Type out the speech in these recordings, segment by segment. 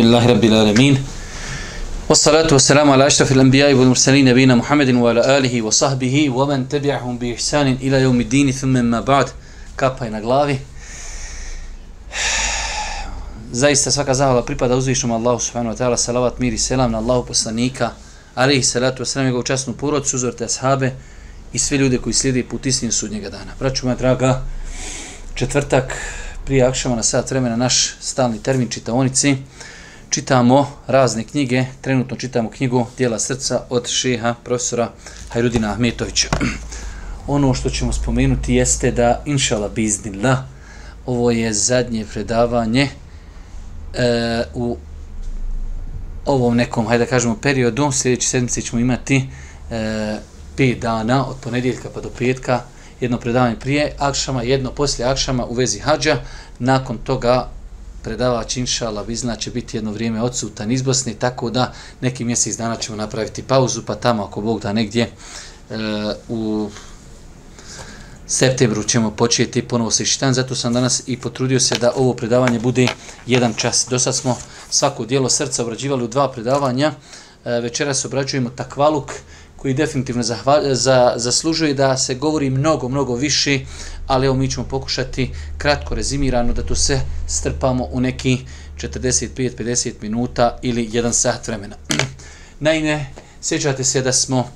Alhamdulillahi Rabbil Alamin. Wassalatu wassalamu ala ashrafil anbiya wal mursalin nabina Muhammadin wa ala alihi wa sahbihi wa man tabi'ahum bi ihsan ila yawmiddin thumma ma ba'd. Kapa je na glavi. Zaista svaka zahvala pripada uzvišnom Allahu subhanahu wa ta'ala salavat mir i selam na Allahu poslanika alihi salatu wassalam i ga učasnu porod suzorte ashabe i sve ljude koji slijede put istinu sudnjega dana. Braću moja draga, četvrtak prije akšama na sat vremena naš stalni termin čitaonici. onici Čitamo razne knjige, trenutno čitamo knjigu Dijela srca od šeha profesora Hajrudina Ahmetovića. Ono što ćemo spomenuti jeste da, inšala biznila, ovo je zadnje predavanje e, u ovom nekom, hajde da kažemo, periodu. Sljedeći sedmice ćemo imati e, pet dana, od ponedjeljka pa do petka, jedno predavanje prije akšama, jedno poslije akšama u vezi hađa. Nakon toga predavač inšala bizna će biti jedno vrijeme odsutan iz Bosne, tako da neki mjesec dana ćemo napraviti pauzu, pa tamo ako Bog da negdje e, u septembru ćemo početi ponovo se ištan, zato sam danas i potrudio se da ovo predavanje bude jedan čas. Do sad smo svako dijelo srca obrađivali u dva predavanja, e, večeras obrađujemo takvaluk, koji definitivno za, zaslužuje da se govori mnogo, mnogo više, ali evo mi ćemo pokušati kratko rezimirano da to se strpamo u neki 45-50 minuta ili jedan sat vremena. Naime, sjećate se da smo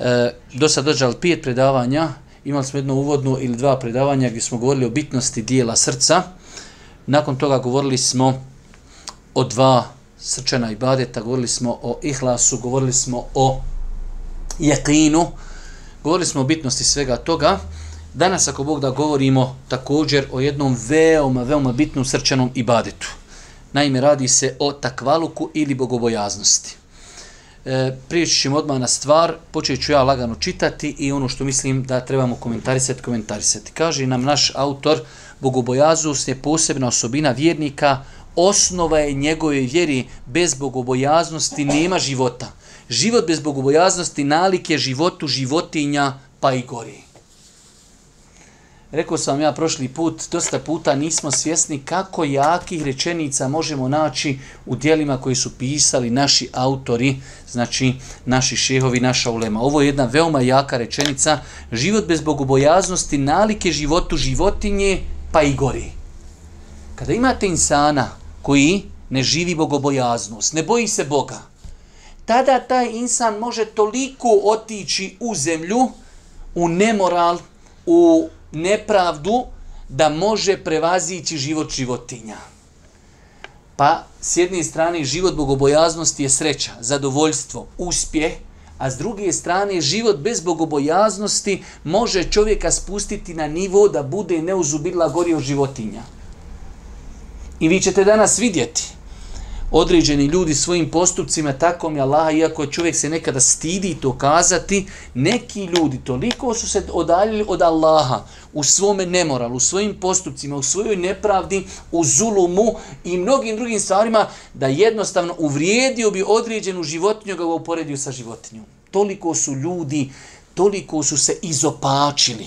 e, do sad dođali pet predavanja, imali smo jedno uvodno ili dva predavanja gdje smo govorili o bitnosti dijela srca. Nakon toga govorili smo o dva srčana ibadeta, govorili smo o ihlasu, govorili smo o jekinu. Govorili smo o bitnosti svega toga. Danas, ako Bog da govorimo također o jednom veoma, veoma bitnom srčanom ibadetu. Naime, radi se o takvaluku ili bogobojaznosti. E, prijeći ćemo odmah na stvar, počet ću ja lagano čitati i ono što mislim da trebamo komentarisati, komentarisati. Kaže nam naš autor, bogobojaznost je posebna osobina vjernika, osnova je njegove vjeri, bez bogobojaznosti nema života. Život bez bogobojaznosti nalik je životu životinja pa i gori. Rekao sam ja prošli put, dosta puta nismo svjesni kako jakih rečenica možemo naći u dijelima koji su pisali naši autori, znači naši šehovi, naša ulema. Ovo je jedna veoma jaka rečenica. Život bez bogobojaznosti nalike životu životinje pa i gori. Kada imate insana koji ne živi bogobojaznost, ne boji se Boga, tada taj insan može toliko otići u zemlju, u nemoral, u nepravdu, da može prevazići život životinja. Pa, s jedne strane, život bogobojaznosti je sreća, zadovoljstvo, uspjeh, a s druge strane, život bez bogobojaznosti može čovjeka spustiti na nivo da bude neuzubila gori od životinja. I vi ćete danas vidjeti, određeni ljudi svojim postupcima tako mi Allaha, iako čovjek se nekada stidi to kazati, neki ljudi toliko su se odaljili od Allaha u svome nemoralu, u svojim postupcima, u svojoj nepravdi, u zulumu i mnogim drugim stvarima, da jednostavno uvrijedio bi određenu životinju ga uporedio sa životinjom. Toliko su ljudi, toliko su se izopačili,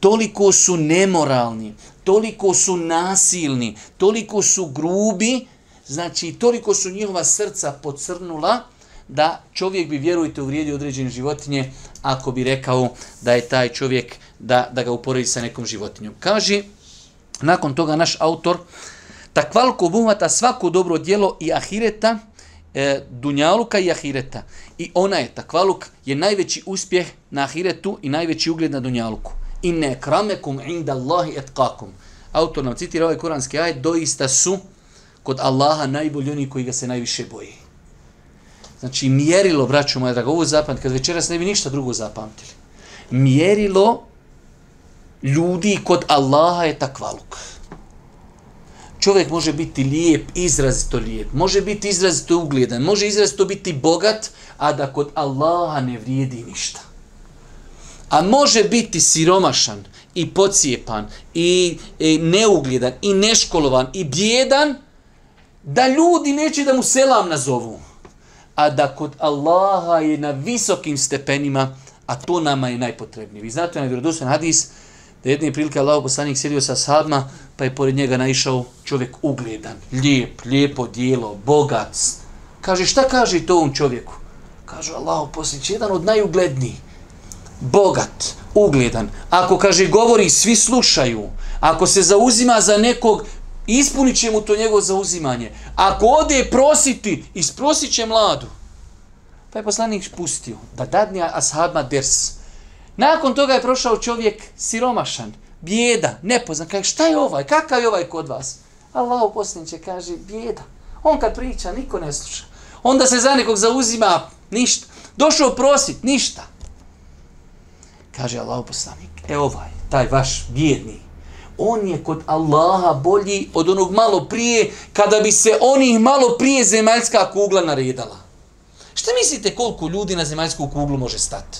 toliko su nemoralni, toliko su nasilni, toliko su grubi, Znači, toliko su njihova srca pocrnula da čovjek bi, vjerujte, uvrijedio određene životinje ako bi rekao da je taj čovjek, da, da ga uporedi sa nekom životinjom. Kaže, nakon toga naš autor, takvalko obuhvata svako dobro djelo i ahireta, e, dunjaluka i ahireta. I ona je, takvaluk, je najveći uspjeh na ahiretu i najveći ugled na dunjaluku. I kramekum inda Allahi etkakum. Autor nam citira ovaj kuranski ajet, doista su kod Allaha najbolji oni koji ga se najviše boji. Znači, mjerilo, braćo moja draga, ovo zapamtite, kad večeras ne bi ništa drugo zapamtili. Mjerilo ljudi kod Allaha je takvaluk. Čovjek može biti lijep, izrazito lijep, može biti izrazito ugljedan, može izrazito biti bogat, a da kod Allaha ne vrijedi ništa. A može biti siromašan i pocijepan i, e, i neugljedan i neškolovan i bjedan, da ljudi neće da mu selam nazovu, a da kod Allaha je na visokim stepenima, a to nama je najpotrebnije. Vi znate na vjerodostan hadis, da jedne prilike Allah poslanik sjedio sa sadma, pa je pored njega naišao čovjek ugledan, lijep, lijepo dijelo, bogat. Kaže, šta kaže to ovom čovjeku? Kaže, Allah poslanik, jedan od najugledniji, bogat, ugledan. Ako, kaže, govori, svi slušaju. Ako se zauzima za nekog, ispunit će mu to njegovo zauzimanje. Ako ode prositi, isprosit će mladu. Pa je poslanik pustio da dadne ashabma ders. Nakon toga je prošao čovjek siromašan, bijeda, nepoznan. Kaže, šta je ovaj? Kakav je ovaj kod vas? Allah u posljednice kaže, bijeda. On kad priča, niko ne sluša. Onda se za nekog zauzima, ništa. Došao prosit, ništa. Kaže Allah poslanik, e ovaj, taj vaš bijedni, on je kod Allaha bolji od onog malo prije, kada bi se onih malo prije zemaljska kugla naredala. Šta mislite koliko ljudi na zemaljsku kuglu može stati?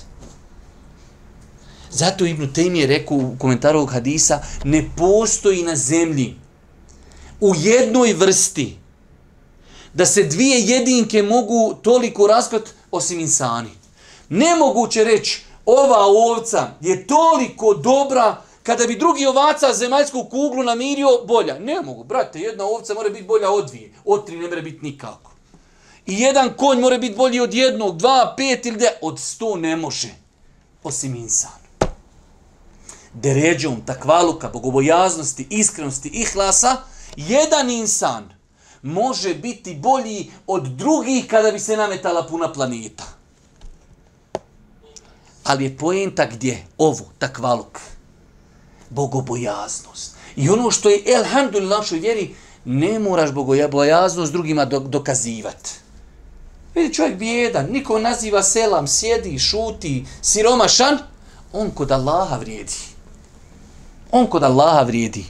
Zato Ibn Taymi je rekao u komentaru ovog hadisa, ne postoji na zemlji u jednoj vrsti da se dvije jedinke mogu toliko raskrat osim insani. Nemoguće reći, ova ovca je toliko dobra kada bi drugi ovaca zemaljsku kuglu namirio bolja. Ne mogu, brate, jedna ovca mora biti bolja od dvije. Od tri ne mora biti nikako. I jedan konj mora biti bolji od jednog, dva, pet ili de, od sto ne može. Osim insan. Deređom, takvaluka, bogobojaznosti, iskrenosti, ihlasa, jedan insan može biti bolji od drugih kada bi se nametala puna planeta. Ali je poenta gdje? Ovo, takvaluk. Bogobojaznost. I ono što je, elhamdulillah, našoj vjeri, ne moraš bogobojaznost drugima dokazivati. Vidi čovjek bijedan, niko naziva selam, sjedi, šuti, siromašan, on kod Allaha vrijedi. On kod Allaha vrijedi.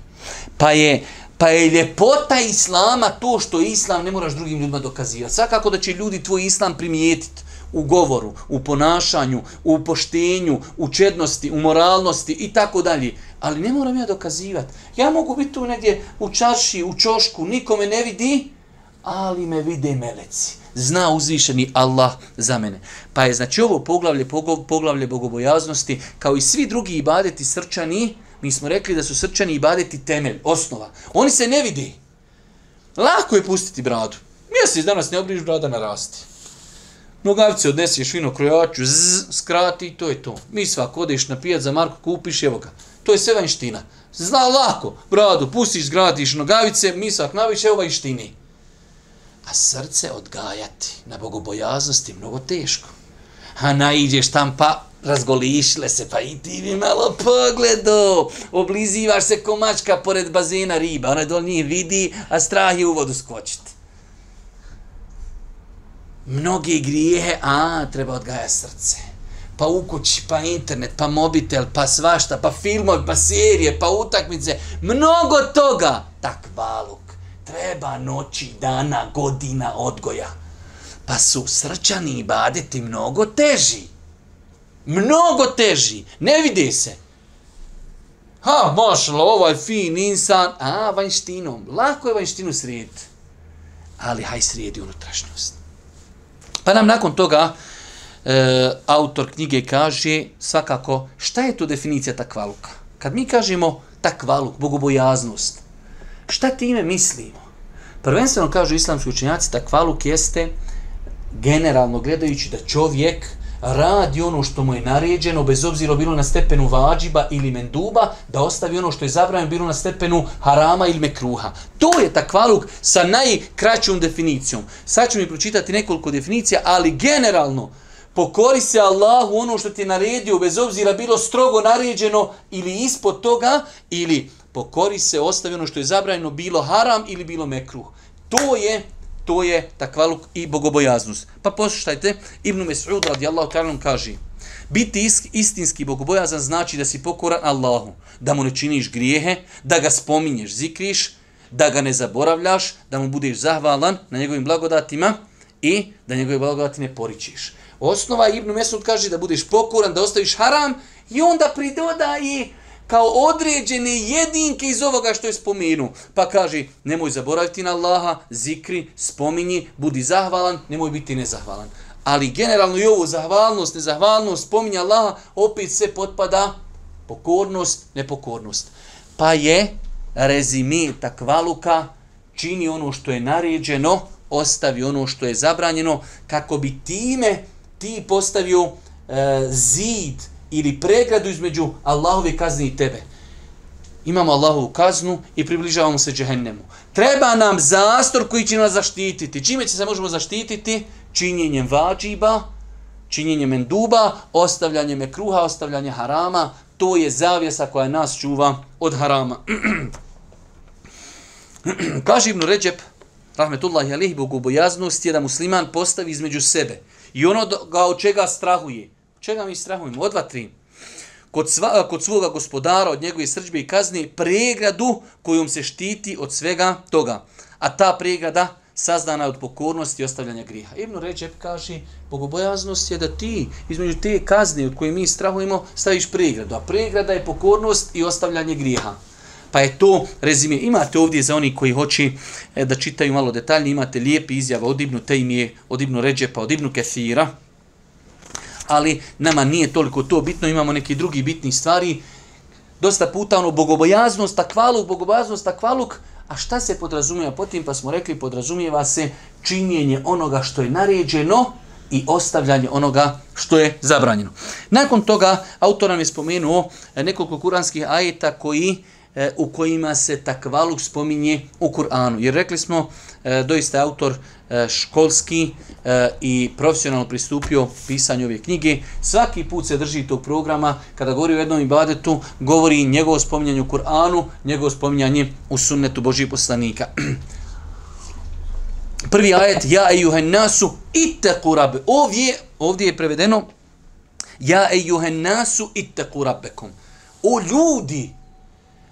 Pa je, pa je ljepota Islama to što Islam ne moraš drugim ljudima dokazivati. Svakako da će ljudi tvoj Islam primijetiti u govoru, u ponašanju, u poštenju, u čednosti, u moralnosti i tako dalje. Ali ne moram ja dokazivati. Ja mogu biti tu negdje u čarši, u čošku, nikome ne vidi, ali me vide meleci. Zna uzvišeni Allah za mene. Pa je znači ovo poglavlje, poglavlje bogobojaznosti, kao i svi drugi ibadeti srčani, mi smo rekli da su srčani ibadeti temelj, osnova. Oni se ne vidi. Lako je pustiti bradu. Mjesec danas ne obriš brada narasti. Nogavice odneseš vino krojaču, zzz, skrati, to je to. Mi svako odeš na pijat za Marko, kupiš, evo ga. To je sve vanština. Zna lako, bradu, pustiš, zgradiš nogavice, misak naviš, evo vanštini. A srce odgajati na bogobojaznosti mnogo teško. A naiđeš tam pa razgolišile se, pa i ti bi malo pogledo. Oblizivaš se komačka pored bazena riba. Ona dol njih vidi, a strah je u vodu skočiti. Mnoge grijehe, a, treba odgaja srce. Pa u kući, pa internet, pa mobitel, pa svašta, pa filmovi, pa serije, pa utakmice. Mnogo toga. Tak baluk. Treba noći, dana, godina odgoja. Pa su srčani i badeti mnogo teži mnogo teži. Ne vide se. Ha, mašala, ovaj fin insan. A, vanjštinom. Lako je vanjštinu srediti. Ali haj sredi unutrašnjost. Pa nam nakon toga e, autor knjige kaže svakako šta je to definicija takvaluka. Kad mi kažemo takvaluk, bogobojaznost, šta time mislimo? Prvenstveno kažu islamski učenjaci takvaluk jeste generalno gledajući da čovjek radi ono što mu je naređeno, bez obzira bilo na stepenu vađiba ili menduba, da ostavi ono što je zabranjeno bilo na stepenu harama ili mekruha. To je takvaluk sa najkraćom definicijom. Sad ću mi pročitati nekoliko definicija, ali generalno, pokori se Allahu ono što ti je naredio, bez obzira bilo strogo naređeno ili ispod toga, ili pokori se, ostavi ono što je zabranjeno, bilo haram ili bilo mekruh. To je to je takvaluk i bogobojaznost. Pa poslušajte, Ibn Mes'ud radijallahu ta'ala kaže, biti istinski bogobojazan znači da si pokoran Allahu, da mu ne činiš grijehe, da ga spominješ, zikriš, da ga ne zaboravljaš, da mu budeš zahvalan na njegovim blagodatima i da njegove blagodati ne poričiš. Osnova Ibn Mes'ud kaže da budeš pokoran, da ostaviš haram i onda pridoda i kao određene jedinke iz ovoga što je spomenu. Pa kaže, nemoj zaboraviti na Allaha, zikri, spominji, budi zahvalan, nemoj biti nezahvalan. Ali generalno i ovo zahvalnost, nezahvalnost, spominja Allaha, opet se potpada Pokornost, nepokornost. Pa je rezime takvaluka čini ono što je naređeno, ostavi ono što je zabranjeno, kako bi time ti postavio e, zid ili pregradu između Allahove kazne i tebe. Imamo Allahovu kaznu i približavamo se džehennemu. Treba nam zastor koji će nas zaštititi. Čime će se možemo zaštititi? Činjenjem vađiba, činjenjem enduba, ostavljanjem ekruha, ostavljanjem harama. To je zavjesa koja nas čuva od harama. Kaže Ibnu Ređep, rahmetullahi alihi, bogobojaznost je da musliman postavi između sebe i ono ga od čega strahuje. Čega mi strahujemo? Od vatri. Kod, sva, kod svoga gospodara, od njegove srđbe i kazni, pregradu kojom se štiti od svega toga. A ta pregrada sazdana je od pokornosti i ostavljanja griha. Ibn Ređep kaže, bogobojaznost je da ti između te kazne od koje mi strahujemo staviš pregradu. A pregrada je pokornost i ostavljanje griha. Pa je to rezime. Imate ovdje za oni koji hoće e, da čitaju malo detaljnije, imate lijepi izjava od Ibnu Tejmije, od Ibnu Ređepa, od Ibnu Kethira. Ali nama nije toliko to bitno, imamo neki drugi bitni stvari. Dosta puta ono bogobojaznost, takvaluk, bogobojaznost, takvaluk, a šta se podrazumijeva po tim? Pa smo rekli, podrazumijeva se činjenje onoga što je naređeno i ostavljanje onoga što je zabranjeno. Nakon toga, autor nam je spomenuo e, nekoliko kuranskih ajeta koji e, u kojima se takvaluk spominje u Kur'anu. Jer rekli smo, e, doista je autor e, školski e, i profesionalno pristupio pisanju ove knjige. Svaki put se drži tog programa, kada govori o jednom ibadetu, govori njegovo spominjanje u Kur'anu, njegovo spominjanje u sunnetu Božih poslanika. Prvi ajet, ja ejuhen nasu iteku rabbe. Ovdje, ovdje je prevedeno, ja ejuhen nasu iteku rabbekom. O ljudi,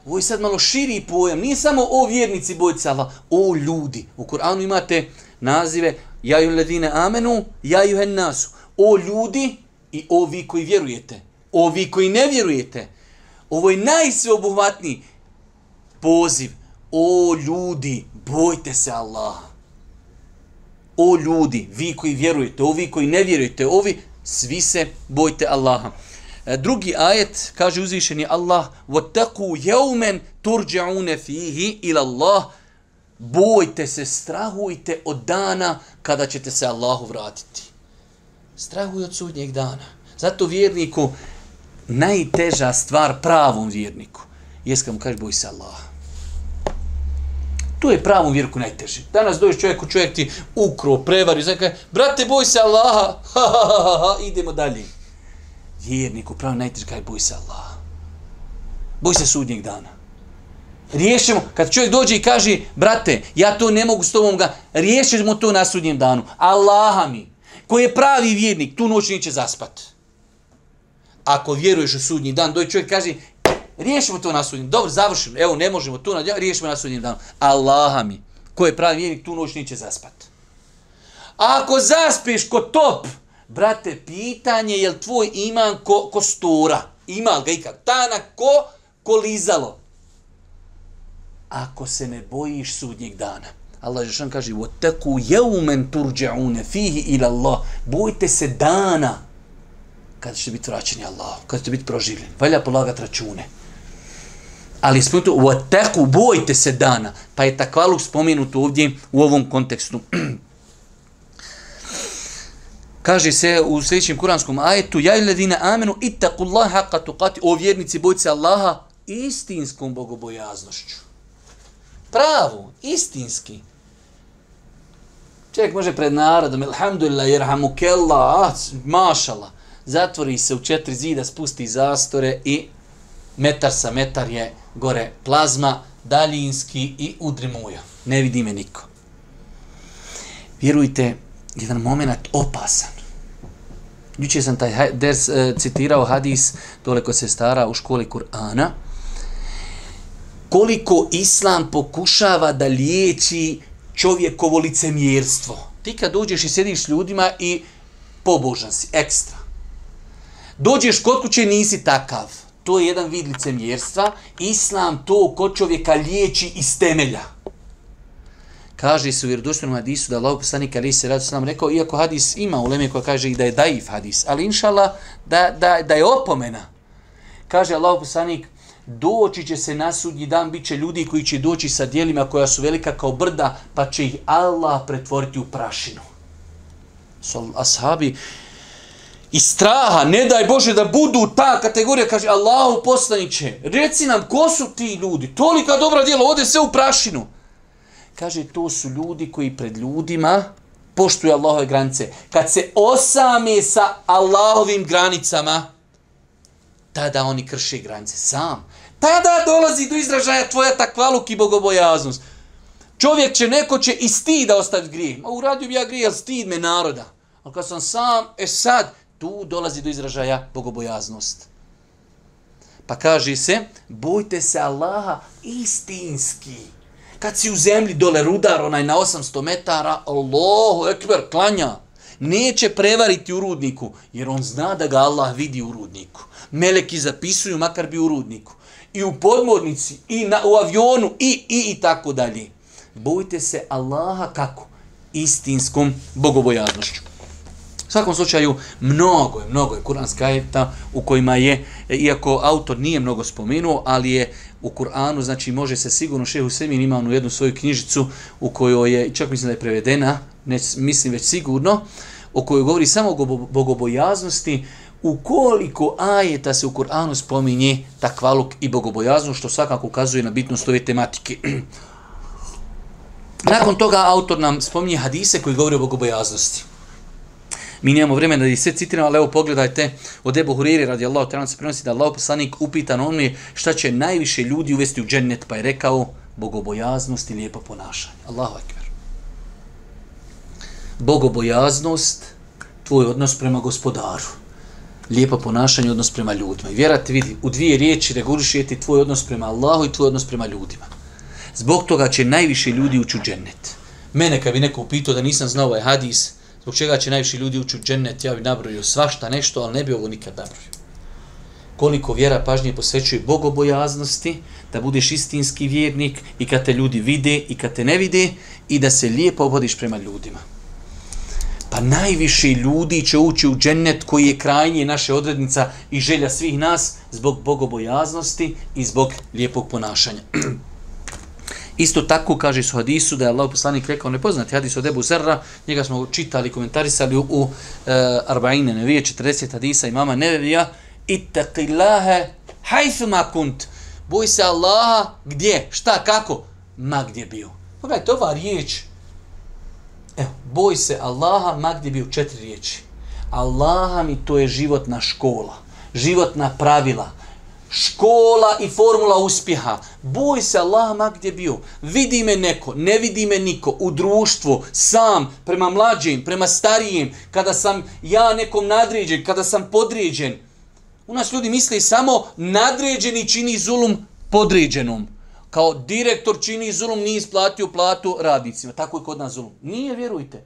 Ovo je sad malo širi pojam. Nije samo o vjernici bojci Allah, o ljudi. U Koranu imate nazive Ja ju ledine amenu, ja ju hen nasu. O ljudi i o vi koji vjerujete. O vi koji ne vjerujete. Ovo je najsveobuhvatniji poziv. O ljudi, bojte se Allaha. O ljudi, vi koji vjerujete, ovi koji ne vjerujete, ovi, svi se bojte Allaha. E, drugi ajet kaže uzvišeni Allah وَتَقُوا يَوْمًا تُرْجَعُونَ فِيهِ إِلَى اللَّهِ Bojte se, strahujte od dana kada ćete se Allahu vratiti. Strahuj od sudnjeg dana. Zato vjerniku najteža stvar pravom vjerniku je kad mu kaže boj se Allah. To je pravom vjerku najteže. Danas dođeš čovjeku, čovjek ti ukro, prevari, znači, brate, boj se Allaha, ha, ha, ha, ha, idemo dalje vjerniku, pravi najteže kaj boj se Allah. Boj se sudnjeg dana. Riješimo, kad čovjek dođe i kaže, brate, ja to ne mogu s tobom ga, riješimo to na sudnjem danu. Allaha mi, koji je pravi vjernik, tu noć neće zaspat. Ako vjeruješ u sudnji dan, dođe čovjek i kaže, riješimo to na sudnjem, dobro, završimo, evo, ne možemo to, riješimo na sudnjem danu. Allaha mi, koji je pravi vjernik, tu noć neće zaspat. A ako zaspiš ko top, brate, pitanje je li tvoj iman ko, ko stura? Ima ga ikak? Tanak ko, ko lizalo? Ako se ne bojiš sudnjeg dana. Allah je što kaže, وَتَكُوا يَوْمَنْ تُرْجَعُونَ فِيهِ إِلَى اللَّهِ Bojite se dana kada ćete biti vraćeni Allah, kada ćete biti proživljeni. Valja polagati račune. Ali spomenuto, وَتَكُوا Bojite se dana. Pa je takvaluk spomenut ovdje u ovom kontekstu. Kaže se u sljedećem kuranskom ajetu Ja iledine amenu ittaqullaha haqqa tuqati O vjernici bojte Allaha istinskom bogobojaznošću. Pravo, istinski. Čovjek može pred narodom, alhamdulillah, jerhamu kella, mašala, zatvori se u četiri zida, spusti zastore i metar sa metar je gore plazma, daljinski i udri muja. Ne vidi me niko. Vjerujte, jedan moment opasan. Juče sam taj ders e, citirao hadis dole kod se stara u školi Kur'ana. Koliko islam pokušava da liječi čovjekovo licemjerstvo. Ti kad dođeš i sjediš s ljudima i pobožan si, ekstra. Dođeš kod kuće nisi takav. To je jedan vid licemjerstva. Islam to kod čovjeka liječi iz temelja kaže se u vjerodostojnom hadisu da Allah poslanik Ali se radu sam rekao, iako hadis ima uleme koja kaže i da je daif hadis, ali inshallah da, da, da je opomena. Kaže Allah poslanik, doći će se na sudnji dan, bit će ljudi koji će doći sa dijelima koja su velika kao brda, pa će ih Allah pretvoriti u prašinu. So, ashabi, i straha, ne daj Bože da budu ta kategorija, kaže Allahu poslaniće, reci nam ko su ti ljudi, tolika dobra djela, ode sve u prašinu. Kaže, to su ljudi koji pred ljudima poštuju Allahove granice. Kad se osame sa Allahovim granicama, tada oni krše granice sam. Tada dolazi do izražaja tvoja takvaluk i bogobojaznost. Čovjek će, neko će i stida ostaviti grijeh. Ma uradio bi ja grijeh, ali stid me naroda. Ali kad sam sam, e sad, tu dolazi do izražaja bogobojaznost. Pa kaže se, bojte se Allaha istinski. Kad si u zemlji dole rudar, onaj na 800 metara, Allahu ekber, klanja. Neće prevariti u rudniku, jer on zna da ga Allah vidi u rudniku. Meleki zapisuju, makar bi u rudniku. I u podmornici, i na, u avionu, i, i, i tako dalje. Bojte se Allaha kako? Istinskom bogobojaznošću. U svakom slučaju, mnogo je, mnogo je kuranska ajeta u kojima je, iako autor nije mnogo spomenuo, ali je u Kur'anu, znači može se sigurno, šehu Semin ima onu jednu svoju knjižicu u kojoj je, čak mislim da je prevedena, ne, mislim već sigurno, o kojoj govori samo o bogobojaznosti, u koliko ajeta se u Kur'anu spominje takvaluk i bogobojaznost, što svakako ukazuje na bitnost ove tematike. Nakon toga autor nam spominje hadise koji govori o bogobojaznosti. Mi nemamo vremena da ih sve citiramo, ali evo pogledajte, od Ebu Huriri radi ta'ala se prenosi da Allah poslanik upitan on je šta će najviše ljudi uvesti u džennet, pa je rekao bogobojaznost i lijepo ponašanje. Allahu akbar. Bogobojaznost, tvoj odnos prema gospodaru. Lijepo ponašanje, odnos prema ljudima. I vjerate, vidi, u dvije riječi regulišujete tvoj odnos prema Allahu i tvoj odnos prema ljudima. Zbog toga će najviše ljudi ući u džennet. Mene kad bi neko upitao da nisam znao ovaj hadis, zbog čega će najviše ljudi ući u džennet, ja bi nabrojio svašta nešto, ali ne bi ovo nikad nabrojio. Koliko vjera pažnje posvećuje bogobojaznosti, da budeš istinski vjernik i kad te ljudi vide i kad te ne vide i da se lijepo obodiš prema ljudima. Pa najviše ljudi će ući u džennet koji je krajnje naše odrednica i želja svih nas zbog bogobojaznosti i zbog lijepog ponašanja. Isto tako kaže su hadisu da je Allah poslanik rekao nepoznati hadis od Ebu Zerra, njega smo čitali, komentarisali u, u e, Arbaine Nevije, 40 hadisa imama Nevevija, ittaqillaha haythuma kunt. Boj se Allaha gdje, šta, kako? Ma gdje bio. Pogledajte, ova riječ, evo, boj se Allaha ma gdje bio, četiri riječi. Allaha mi to je životna škola, životna pravila, škola i formula uspjeha. Boj se Allah ma gdje bio. Vidi me neko, ne vidi me niko. U društvu, sam, prema mlađim, prema starijim, kada sam ja nekom nadređen, kada sam podređen. U nas ljudi misle samo nadređeni čini zulum podređenom. Kao direktor čini zulum, nije isplatio platu radnicima. Tako je kod nas zulum. Nije, vjerujte.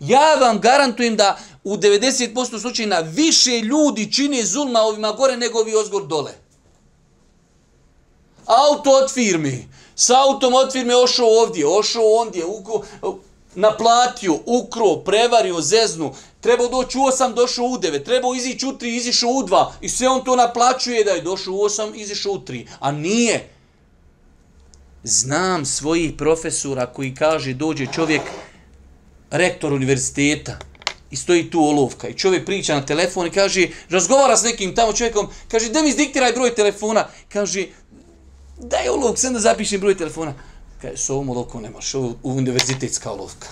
Ja vam garantujem da u 90% slučajina više ljudi čini zulma ovima gore nego ovi ozgor dole auto od firme. S autom od firme ošao ovdje, ošao ondje, uko, naplatio, ukro, prevario, zeznu. Trebao doći u 8, došao u 9, Trebao izići u 3, izišao u 2 I sve on to naplaćuje da je došao u 8, izišao u 3, A nije. Znam svojih profesora koji kaže dođe čovjek, rektor univerziteta, i stoji tu olovka i čovjek priča na telefon i kaže, razgovara s nekim tamo čovjekom, kaže, da mi izdiktiraj broj telefona, kaže, daj olovku, sam da zapišem broj telefona. Kaj, s ovom olovkom ne možeš, ovo univerzitetska olovka.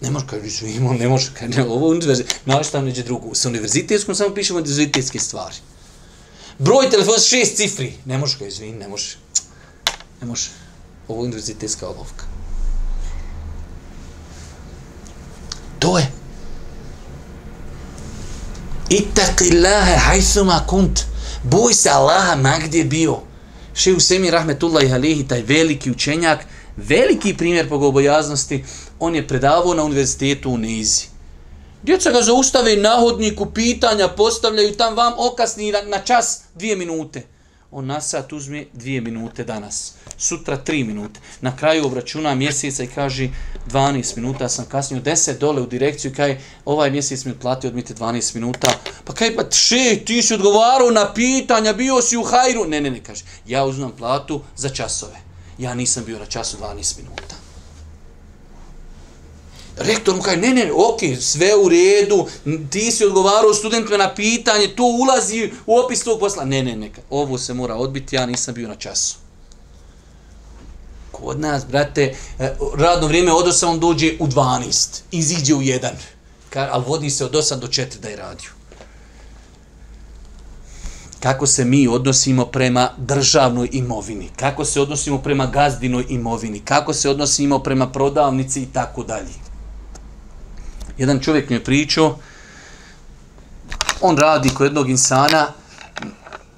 Ne može, kaže, nisu imao, ne može, kaže, ne, ovo univerzitet, nalaš tam neđe drugu. Sa univerzitetskom samo pišemo univerzitetske stvari. Broj telefona šest cifri. Ne može, kaže, izvin, ne može. Ne može. Ovo je univerzitetska olovka. To je. Ittaqi Allahe hajthuma kunt. Boj se Allaha ma gdje bio. Šehu Semi Rahmetullahi Alehi, taj veliki učenjak, veliki primjer bogobojaznosti, on je predavao na univerzitetu u Nizi. Djeca ga zaustave na hodniku, pitanja postavljaju tam vam okasni na, na čas dvije minute. On na sat uzme dvije minute danas. Sutra 3 minute. Na kraju obračuna mjeseca i kaže 12 minuta sam kasnio 10 dole u direkciju i kaže ovaj mjesec mi otplatio odmite 12 minuta Pa kaj pa še, ti si odgovarao na pitanja, bio si u hajru. Ne, ne, ne, kaže. Ja uzmam platu za časove. Ja nisam bio na času 12 minuta. Rektor mu kaže, ne, ne, ok, sve u redu, ti si odgovarao studentima na pitanje, to ulazi u opis tog posla. Ne, ne, ne, ovo se mora odbiti, ja nisam bio na času. Kod nas, brate, e, radno vrijeme od 8 on dođe u 12, iziđe u 1, ali vodi se od 8 do 4 da je radio. Kako se mi odnosimo prema državnoj imovini, kako se odnosimo prema gazdinoj imovini, kako se odnosimo prema prodavnici i tako dalje jedan čovjek mi je pričao, on radi kod jednog insana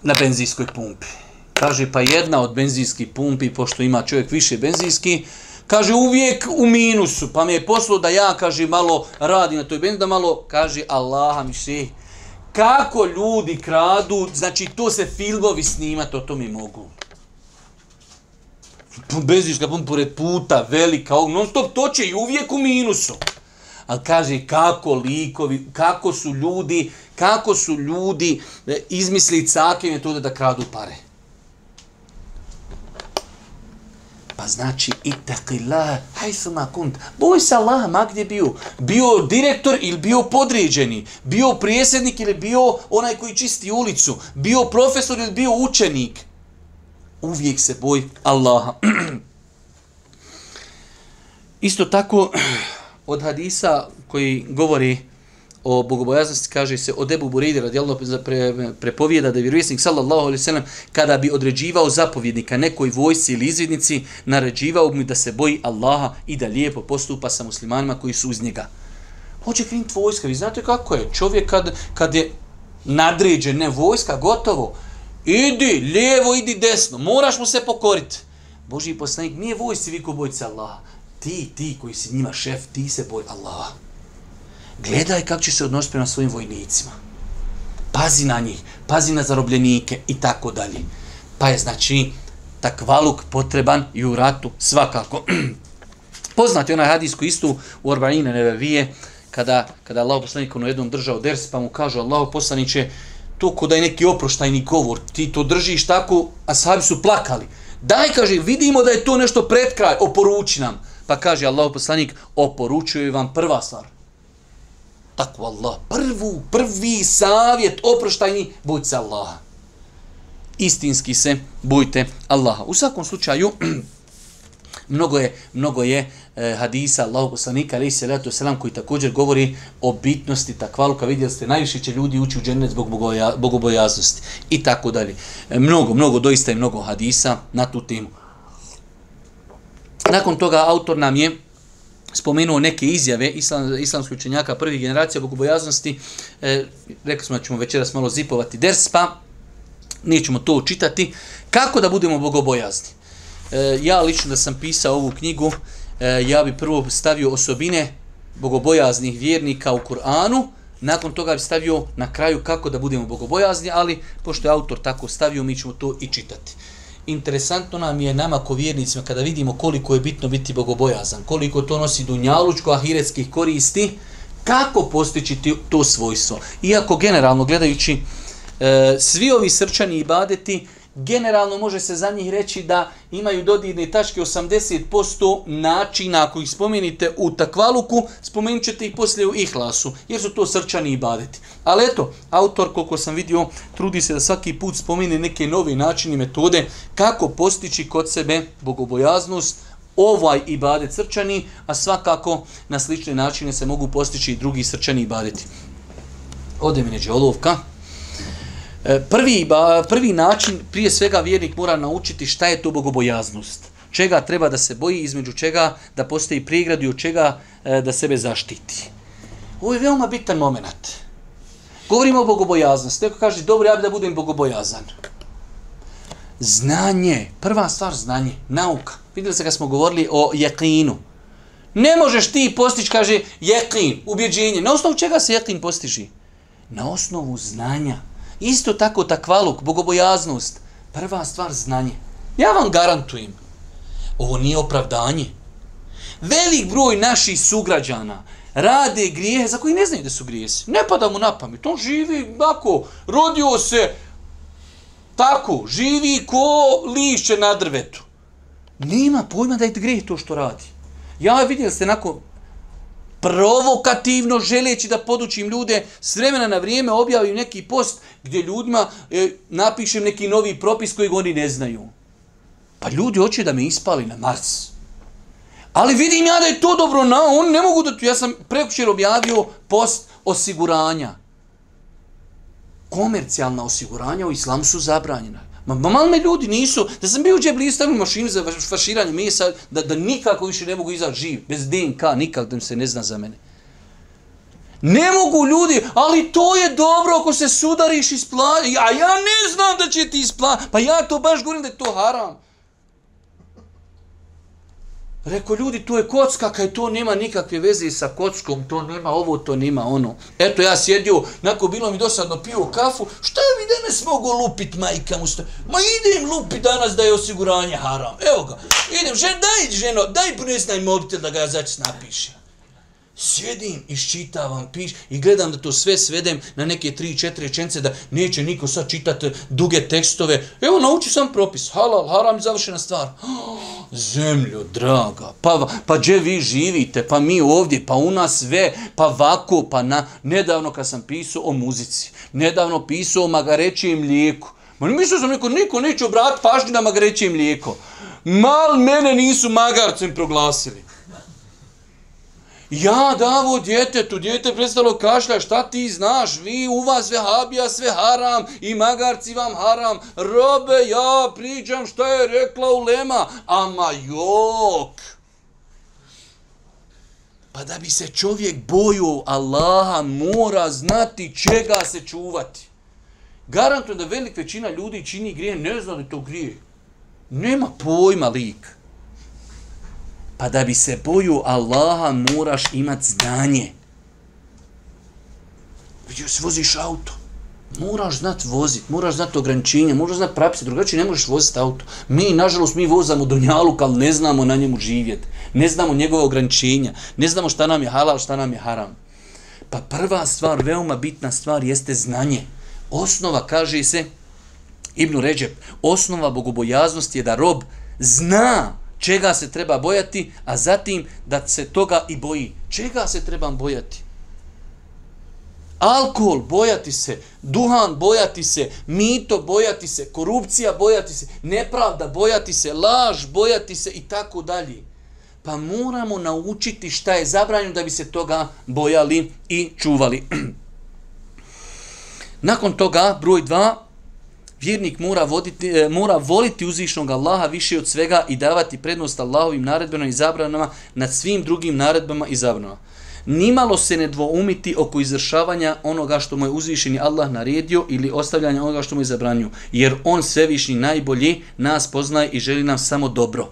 na benzinskoj pumpi. Kaže, pa jedna od benzinskih pumpi, pošto ima čovjek više benzinski, kaže, uvijek u minusu, pa mi je poslao da ja, kaže, malo radi na toj benziji, da malo, kaže, Allah mi se, kako ljudi kradu, znači to se filmovi snimati, o to mi mogu. Benzinska pumpa pored puta, velika, non stop, to će i uvijek u minusu ali kaže kako likovi, kako su ljudi, kako su ljudi e, izmislili izmisli cake metode da kradu pare. Pa znači, itaqillah, hajthuma kunt. Boj se Allah, ma gdje bio? Bio direktor ili bio podređeni? Bio prijesednik ili bio onaj koji čisti ulicu? Bio profesor ili bio učenik? Uvijek se boj Allaha. Isto tako, od hadisa koji govori o bogobojaznosti, kaže se od Ebu Buridi radijallahu pre, prepovijeda da je vjerovjesnik sallallahu alaihi sallam kada bi određivao zapovjednika nekoj vojsci ili izvidnici, naređivao bi da se boji Allaha i da lijepo postupa sa muslimanima koji su uz njega. Hoće krenut vojska, vi znate kako je, čovjek kad, kad je nadređen, ne vojska, gotovo, idi lijevo, idi desno, moraš mu se pokoriti. Boži poslanik nije vojci vi ko se Allaha, ti, ti koji si njima šef, ti se boj Allaha. Gledaj kako će se odnositi prema svojim vojnicima. Pazi na njih, pazi na zarobljenike i tako dalje. Pa je znači takvaluk potreban i u ratu svakako. Poznati onaj hadis koji istu u Arbaine Nevevije, kada, kada Allah poslanik ono jednom držao ders, pa mu kažu Allah poslaniće, to ko da je neki oproštajni govor, ti to držiš tako, a sahabi su plakali. Daj, kaže, vidimo da je to nešto pred kraj, oporuči nam. Pa kaže Allah poslanik, oporučuje vam prva stvar takvu Allah, prvu, prvi savjet oproštajni, bojte se Allaha. Istinski se bojte Allaha. U svakom slučaju, mnogo je, mnogo je e, hadisa Allahu poslanika, ali se selam, koji također govori o bitnosti takvaluka. Vidjeli ste, najviše će ljudi ući u džennet zbog bogobojaznosti i tako dalje. E, mnogo, mnogo, doista je mnogo hadisa na tu temu. Nakon toga autor nam je spomenuo neke izjave islam, islamskih učenjaka prvih generacija bogobojaznosti. E, rekli smo da ćemo večeras malo zipovati ders, pa nećemo to učitati. Kako da budemo bogobojazni? E, ja lično da sam pisao ovu knjigu, e, ja bi prvo stavio osobine bogobojaznih vjernika u Kur'anu, nakon toga bi stavio na kraju kako da budemo bogobojazni, ali pošto je autor tako stavio, mi ćemo to i čitati interesantno nam je nama ko vjernicima kada vidimo koliko je bitno biti bogobojazan, koliko to nosi dunjalučko ahiretskih koristi, kako postići to svojstvo. Iako generalno gledajući e, svi ovi srčani ibadeti, generalno može se za njih reći da imaju dodirne tačke 80% načina ako ih spomenite u takvaluku, spomenut ćete ih poslije u ihlasu, jer su to srčani i badeti. Ali eto, autor, koliko sam vidio, trudi se da svaki put spomene neke nove načine metode kako postići kod sebe bogobojaznost, ovaj ibadet srčani, a svakako na slične načine se mogu postići i drugi srčani ibadeti. Ode mi neđe olovka. E, prvi, prvi način, prije svega vjernik mora naučiti šta je to bogobojaznost. Čega treba da se boji, između čega da postoji prigrad i od čega e, da sebe zaštiti. Ovo je veoma bitan moment. Govorimo o bogobojaznosti. Neko kaže, dobro, ja bi da budem bogobojazan. Znanje, prva stvar znanje, nauka. Vidjeli se kad smo govorili o jekinu. Ne možeš ti postići, kaže, jekin, ubjeđenje. Na osnovu čega se jekin postiži? Na osnovu znanja. Isto tako takvaluk, bogobojaznost. Prva stvar znanje. Ja vam garantujem. Ovo nije opravdanje. Velik broj naših sugrađana rade grijehe za koji ne znaju da su grijesi. Ne pada mu na pamet. On živi tako, rodio se tako, živi ko lišće na drvetu. Nema pojma da je grijeh to što radi. Ja vidim se ste nakon provokativno želeći da podučim ljude, s vremena na vrijeme objavim neki post gdje ljudima e, napišem neki novi propis koji oni ne znaju. Pa ljudi hoće da me ispali na Mars. Ali vidim ja da je to dobro na, on ne mogu da tu, ja sam prekućer objavio post osiguranja. Komercijalna osiguranja u islamu su zabranjena. Ma, ma malo me ljudi nisu, da sam bio u džep listavnu mašinu za faširanje mesa, da, da nikako više ne mogu izaći živ, bez DNK, nikako da se ne zna za mene. Ne mogu ljudi, ali to je dobro ako se sudariš ispla... a ja ne znam da će ti ispla... pa ja to baš govorim da je to haram. Rekao, ljudi, to je kocka, kaj to nema nikakve veze sa kockom, to nema ovo, to nema ono. Eto, ja sjedio, nakon bilo mi dosadno pio kafu, šta mi danas mogu lupit, majka mu sta? Ma idem lupit danas da je osiguranje haram. Evo ga, idem, žen, daj, ženo, daj ponesnaj mobitel da ga ja napiše. napišem. Sjedim, iščitavam, piš i gledam da to sve svedem na neke tri, četiri rečence da neće niko sad čitati duge tekstove. Evo, nauči sam propis. Halal, haram, završena stvar. Oh, zemljo, draga, pa, pa gdje vi živite, pa mi ovdje, pa u nas sve, pa vako, pa na... Nedavno kad sam pisao o muzici, nedavno pisao o magarećijem mlijeku. Ma mislio sam neko, niko neće obrat pažnju na magarećijem mlijeko. Mal mene nisu magarcem proglasili. Ja davo djetetu, djete prestalo kašlja, šta ti znaš, vi u vas sve habija, sve haram i magarci vam haram. Robe, ja priđam šta je rekla ulema, ama jok. Pa da bi se čovjek boju Allaha, mora znati čega se čuvati. Garantujem da velik većina ljudi čini grije, ne zna da to grije. Nema pojma lik. Pa da bi se boju Allaha moraš imat znanje. Vidio se voziš auto. Moraš znat vozit, moraš znat ograničenja, moraš znat prapise, drugačije ne možeš voziti auto. Mi, nažalost, mi vozamo do njaluk, ali ne znamo na njemu živjeti. Ne znamo njegove ograničenja. Ne znamo šta nam je halal, šta nam je haram. Pa prva stvar, veoma bitna stvar, jeste znanje. Osnova, kaže se, Ibnu Ređep, osnova bogobojaznosti je da rob zna čega se treba bojati, a zatim da se toga i boji. Čega se treba bojati? Alkohol, bojati se, duhan, bojati se, mito, bojati se, korupcija, bojati se, nepravda, bojati se, laž, bojati se i tako dalje. Pa moramo naučiti šta je zabranjeno da bi se toga bojali i čuvali. Nakon toga, broj 2, vjernik mora, voditi, e, mora voliti uzvišnog Allaha više od svega i davati prednost Allahovim naredbama i zabranama nad svim drugim naredbama i zabranama. Nimalo se ne dvoumiti oko izvršavanja onoga što mu je uzvišeni Allah naredio ili ostavljanja onoga što mu je zabranio, jer on svevišnji najbolji nas poznaje i želi nam samo dobro.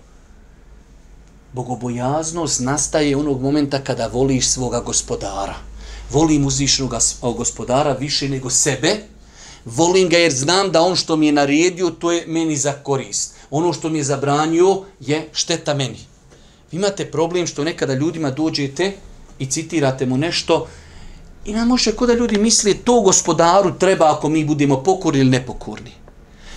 Bogobojaznost nastaje onog momenta kada voliš svoga gospodara. Volim uzvišnog gospodara više nego sebe, volim ga jer znam da on što mi je naredio, to je meni za korist. Ono što mi je zabranio je šteta meni. Vi imate problem što nekada ljudima dođete i citirate mu nešto, i nam može kod da ljudi misli to gospodaru treba ako mi budemo pokorni ili nepokorni.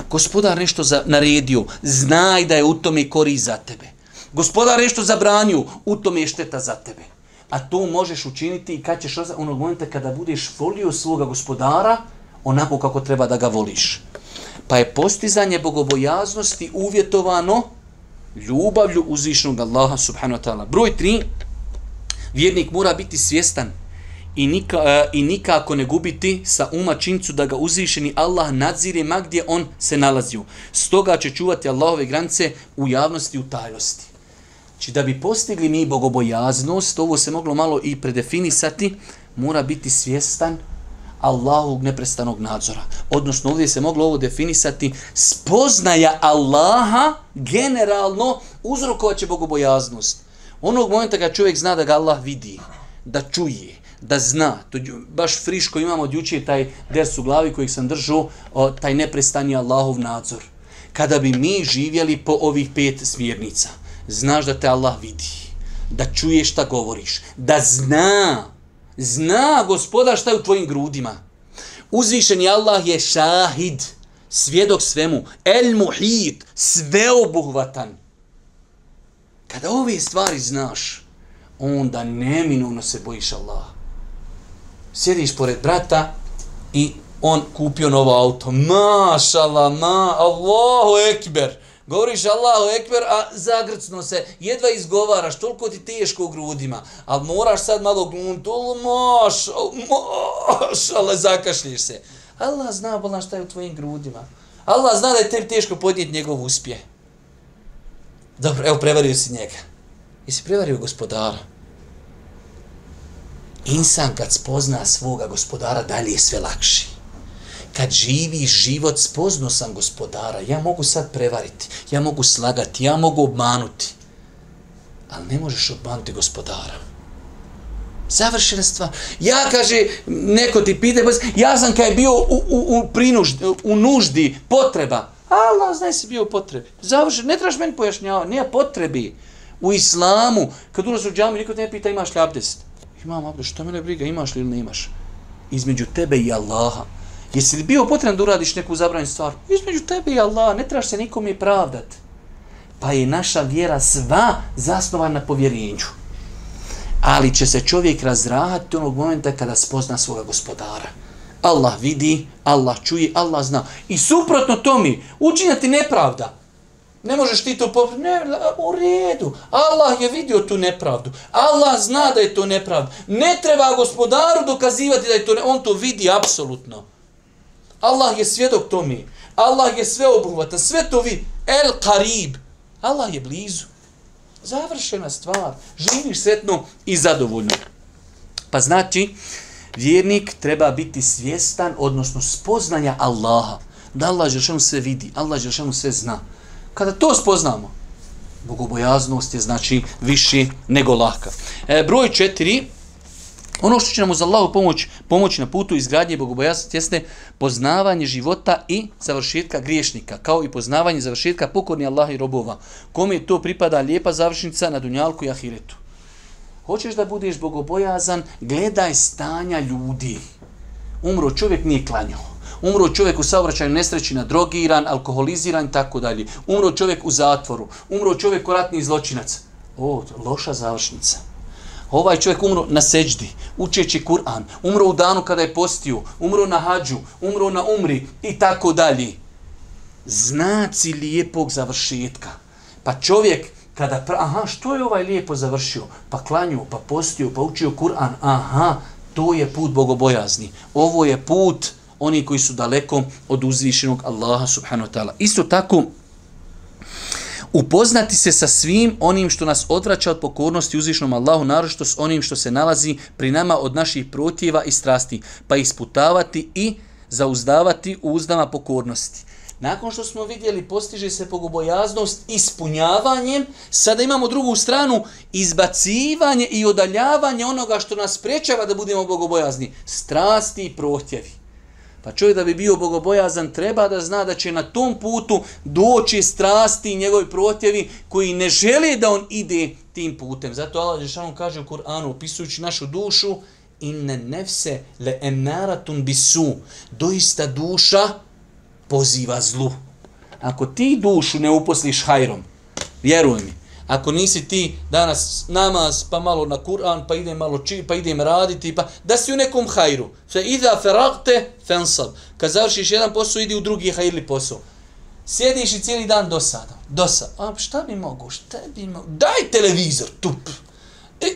Gospodar nešto za, naredio, znaj da je u tome korist za tebe. Gospodar nešto zabranio, u tome je šteta za tebe. A to možeš učiniti i kad ćeš onog momenta kada budeš volio svoga gospodara, onako kako treba da ga voliš. Pa je postizanje bogobojaznosti uvjetovano ljubavlju uzvišnog Allaha subhanahu wa ta'ala. Broj 3. Vjernik mora biti svjestan i, nika, e, i nikako ne gubiti sa uma čincu da ga uzvišeni Allah nadzire ma gdje on se nalazio. Stoga će čuvati Allahove granice u javnosti i u tajnosti. Či znači, da bi postigli mi bogobojaznost, ovo se moglo malo i predefinisati, mora biti svjestan Allahovog neprestanog nadzora. Odnosno, ovdje se moglo ovo definisati spoznaja Allaha generalno uzrokovat će bogobojaznost. Onog momenta kad čovjek zna da ga Allah vidi, da čuje, da zna, to baš friško imamo od jučer taj ders u glavi kojeg sam držao, o, taj neprestani Allahov nadzor. Kada bi mi živjeli po ovih pet smjernica, znaš da te Allah vidi, da čuje šta govoriš, da zna, zna gospodar šta je u tvojim grudima. Uzvišeni Allah je šahid, svjedok svemu, el muhit, sveobuhvatan. Kada ove stvari znaš, onda neminovno se bojiš Allah. Sjediš pored brata i on kupio novo auto. Mašala, ma, Allahu ekber. Govoriš Allahu ekber, a zagrcno se, jedva izgovaraš, toliko ti teško u grudima. Ali moraš sad malo glumiti, moš, moš, ali zakašliš se. Allah zna bolna šta je u tvojim grudima. Allah zna da je tebi teško podnijeti njegov uspjeh. Dobro, evo, prevario si njega. Jesi prevario gospodara? Insan kad spozna svoga gospodara, dalje je sve lakši kad živi život, spozno sam gospodara, ja mogu sad prevariti, ja mogu slagati, ja mogu obmanuti. Ali ne možeš obmanuti gospodara. Završena stvar. Ja, kaže, neko ti pide, ja sam kad je bio u, u, u, prinuždi, u nuždi, potreba. Allah, zna si bio u potrebi. Završen, ne trebaš meni pojašnjavati, nije potrebi. U islamu, kad ulazi u džamu, niko te ne pita imaš li abdest. Imam abdest, što mene briga, imaš li ili ne imaš? Između tebe i Allaha. Jesi li bio potreban da uradiš neku zabranju stvar? Između tebe i Allah, ne trebaš se nikom je pravdat. Pa je naša vjera sva zasnovana na povjerenju. Ali će se čovjek razrahati onog momenta kada spozna svoga gospodara. Allah vidi, Allah čuje, Allah zna. I suprotno to mi, učinjati nepravda. Ne možeš ti to popraviti. Ne, u redu. Allah je vidio tu nepravdu. Allah zna da je to nepravda. Ne treba gospodaru dokazivati da je to ne... On to vidi apsolutno. Allah je svjedok tome. Allah je sve obuhvatan, sve to vi. El Karib. Allah je blizu. Završena stvar. Živiš sretno i zadovoljno. Pa znači, vjernik treba biti svjestan, odnosno spoznanja Allaha. Da Allah Žešanu sve vidi, Allah Žešanu sve zna. Kada to spoznamo, bogobojaznost je znači više nego laka. E, broj četiri, Ono što će nam uz Allahu pomoć, pomoć na putu izgradnje bogobojasnosti jeste poznavanje života i završetka griješnika, kao i poznavanje završetka pokorni Allah i robova. Kome to pripada lijepa završnica na dunjalku i ahiretu. Hoćeš da budeš bogobojazan, gledaj stanja ljudi. Umro čovjek nije klanjao. Umro čovjek u saobraćaju nesreći na drogiran, alkoholiziran i tako dalje. Umro čovjek u zatvoru. Umro čovjek u ratni zločinac. O, loša završnica. Ovaj čovjek umro na seđdi, učeći Kur'an, umro u danu kada je postio, umro na hađu, umro na umri i tako dalje. Znaci lijepog završetka. Pa čovjek kada, pra... aha, što je ovaj lijepo završio? Pa klanju, pa postio, pa učio Kur'an, aha, to je put bogobojazni. Ovo je put oni koji su daleko od uzvišenog Allaha subhanahu wa ta'ala. Isto tako, upoznati se sa svim onim što nas odvraća od pokornosti uzvišnom Allahu, naročito s onim što se nalazi pri nama od naših protjeva i strasti, pa isputavati i zauzdavati u uzdama pokornosti. Nakon što smo vidjeli postiže se pogubojaznost ispunjavanjem, sada imamo drugu stranu izbacivanje i odaljavanje onoga što nas prečava da budemo bogobojazni. Strasti i protjevi. Pa čovjek da bi bio bogobojazan treba da zna da će na tom putu doći strasti i njegovi protjevi koji ne žele da on ide tim putem. Zato Allah Žešanu kaže u Kur'anu, opisujući našu dušu, inne nefse le emaratun bisu, doista duša poziva zlu. Ako ti dušu ne uposliš hajrom, vjeruj mi, Ako nisi ti danas namaz, pa malo na Kur'an, pa idem malo či, pa idem raditi, pa da si u nekom hajru. Fe idha feragte fensab. Kad završiš jedan posao, idi u drugi hajrli posao. Sjediš i cijeli dan dosada. Dosada. A šta bi mogu? Šta bi mogu? Daj televizor, tup E,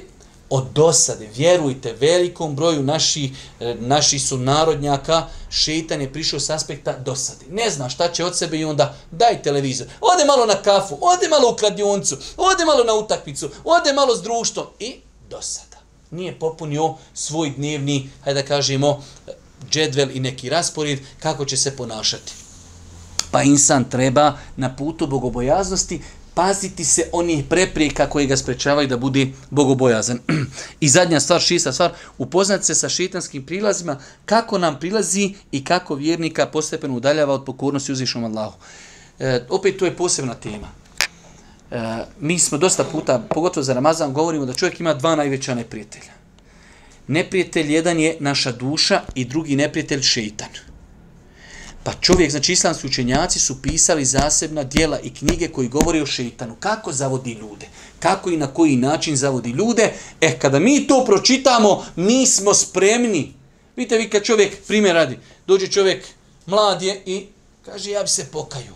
od dosade. Vjerujte, velikom broju naši, eh, naši su narodnjaka, šeitan je prišao s aspekta dosade. Ne zna šta će od sebe i onda daj televizor. Ode malo na kafu, ode malo u kladioncu, ode malo na utakmicu, ode malo s društvom i dosada. Nije popunio svoj dnevni, hajde da kažemo, eh, džedvel i neki raspored kako će se ponašati. Pa insan treba na putu bogobojaznosti paziti se onih preprijeka koje ga sprečavaju da bude bogobojazan. I zadnja stvar, šista stvar, upoznati se sa šitanskim prilazima, kako nam prilazi i kako vjernika postepeno udaljava od pokornosti uzvišom Allahu. E, opet to je posebna tema. e, mi smo dosta puta, pogotovo za Ramazan, govorimo da čovjek ima dva najveća neprijatelja. Neprijatelj jedan je naša duša i drugi neprijatelj šeitan. Pa čovjek, znači islamski učenjaci su pisali zasebna dijela i knjige koji govori o šeitanu. Kako zavodi ljude? Kako i na koji način zavodi ljude? E, kada mi to pročitamo, mi smo spremni. Vidite vi kad čovjek, primjer radi, dođe čovjek, mlad je i kaže ja bi se pokaju.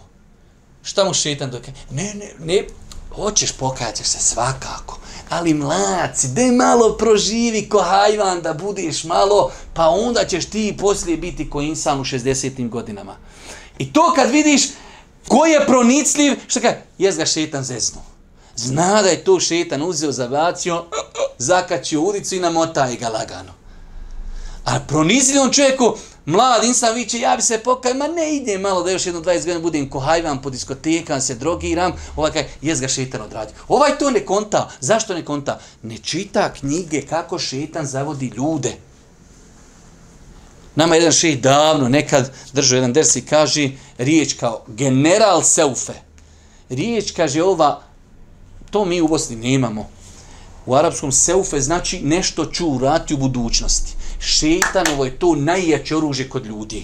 Šta mu šeitan dok Ne, ne, ne, hoćeš pokajati se svakako ali mlaci, de malo proživi ko hajvan da budeš malo, pa onda ćeš ti poslije biti ko insan u 60. godinama. I to kad vidiš ko je pronicljiv, što kaže, jes ga šetan zeznu. Zna da je to šetan uzeo za vacio, zakačio ulicu i namotaje ga lagano. A pronicljivom čovjeku, Mlad insan viće, ja bi se pokaj, ma ne ide malo da još jedno 20 godina budem ko hajvan po diskotekam, se drogiram, ovaj kaj, jes ga šetan odradio. Ovaj to ne konta. Zašto ne konta? Ne čita knjige kako šetan zavodi ljude. Nama jedan šej davno nekad držao jedan ders i kaže riječ kao general seufe. Riječ kaže ova, to mi u Bosni nemamo. U arapskom seufe znači nešto ću urati u budućnosti šetanovo je to najjače oružje kod ljudi.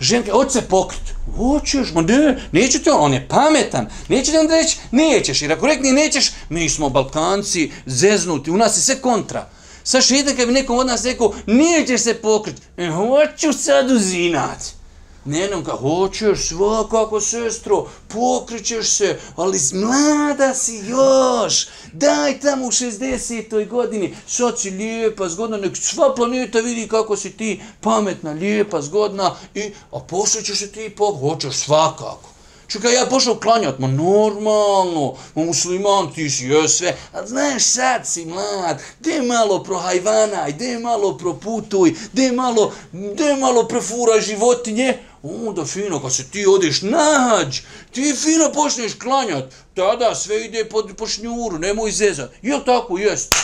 Ženke, hoće se pokrit. Hoćeš, ma ne, neće te, on je pametan. Neće ti onda reći, nećeš. Jer ako rekne nećeš, mi smo Balkanci, zeznuti, u nas je sve kontra. Sa šetan, kad bi nekom od nas rekao, nećeš se pokrit. E, hoću sad uzinati. Ne nam ka hoćeš svakako sestro, pokrićeš se, ali mlada si još, daj tamo u 60. godini, sad si lijepa, zgodna, nek sva planeta vidi kako si ti pametna, lijepa, zgodna, i, a pošto ćeš se ti pok, hoćeš svakako. Čekaj, ja pošao klanjat, ma normalno, ma musliman ti si, je sve, a znaš, sad si mlad, de malo prohajvanaj, de malo proputuj, de malo, de malo prefuraj životinje, onda fino, kad se ti odeš nađ, ti fino počneš klanjat, tada sve ide po, po šnjuru, nemoj zezat. Jel tako, jest?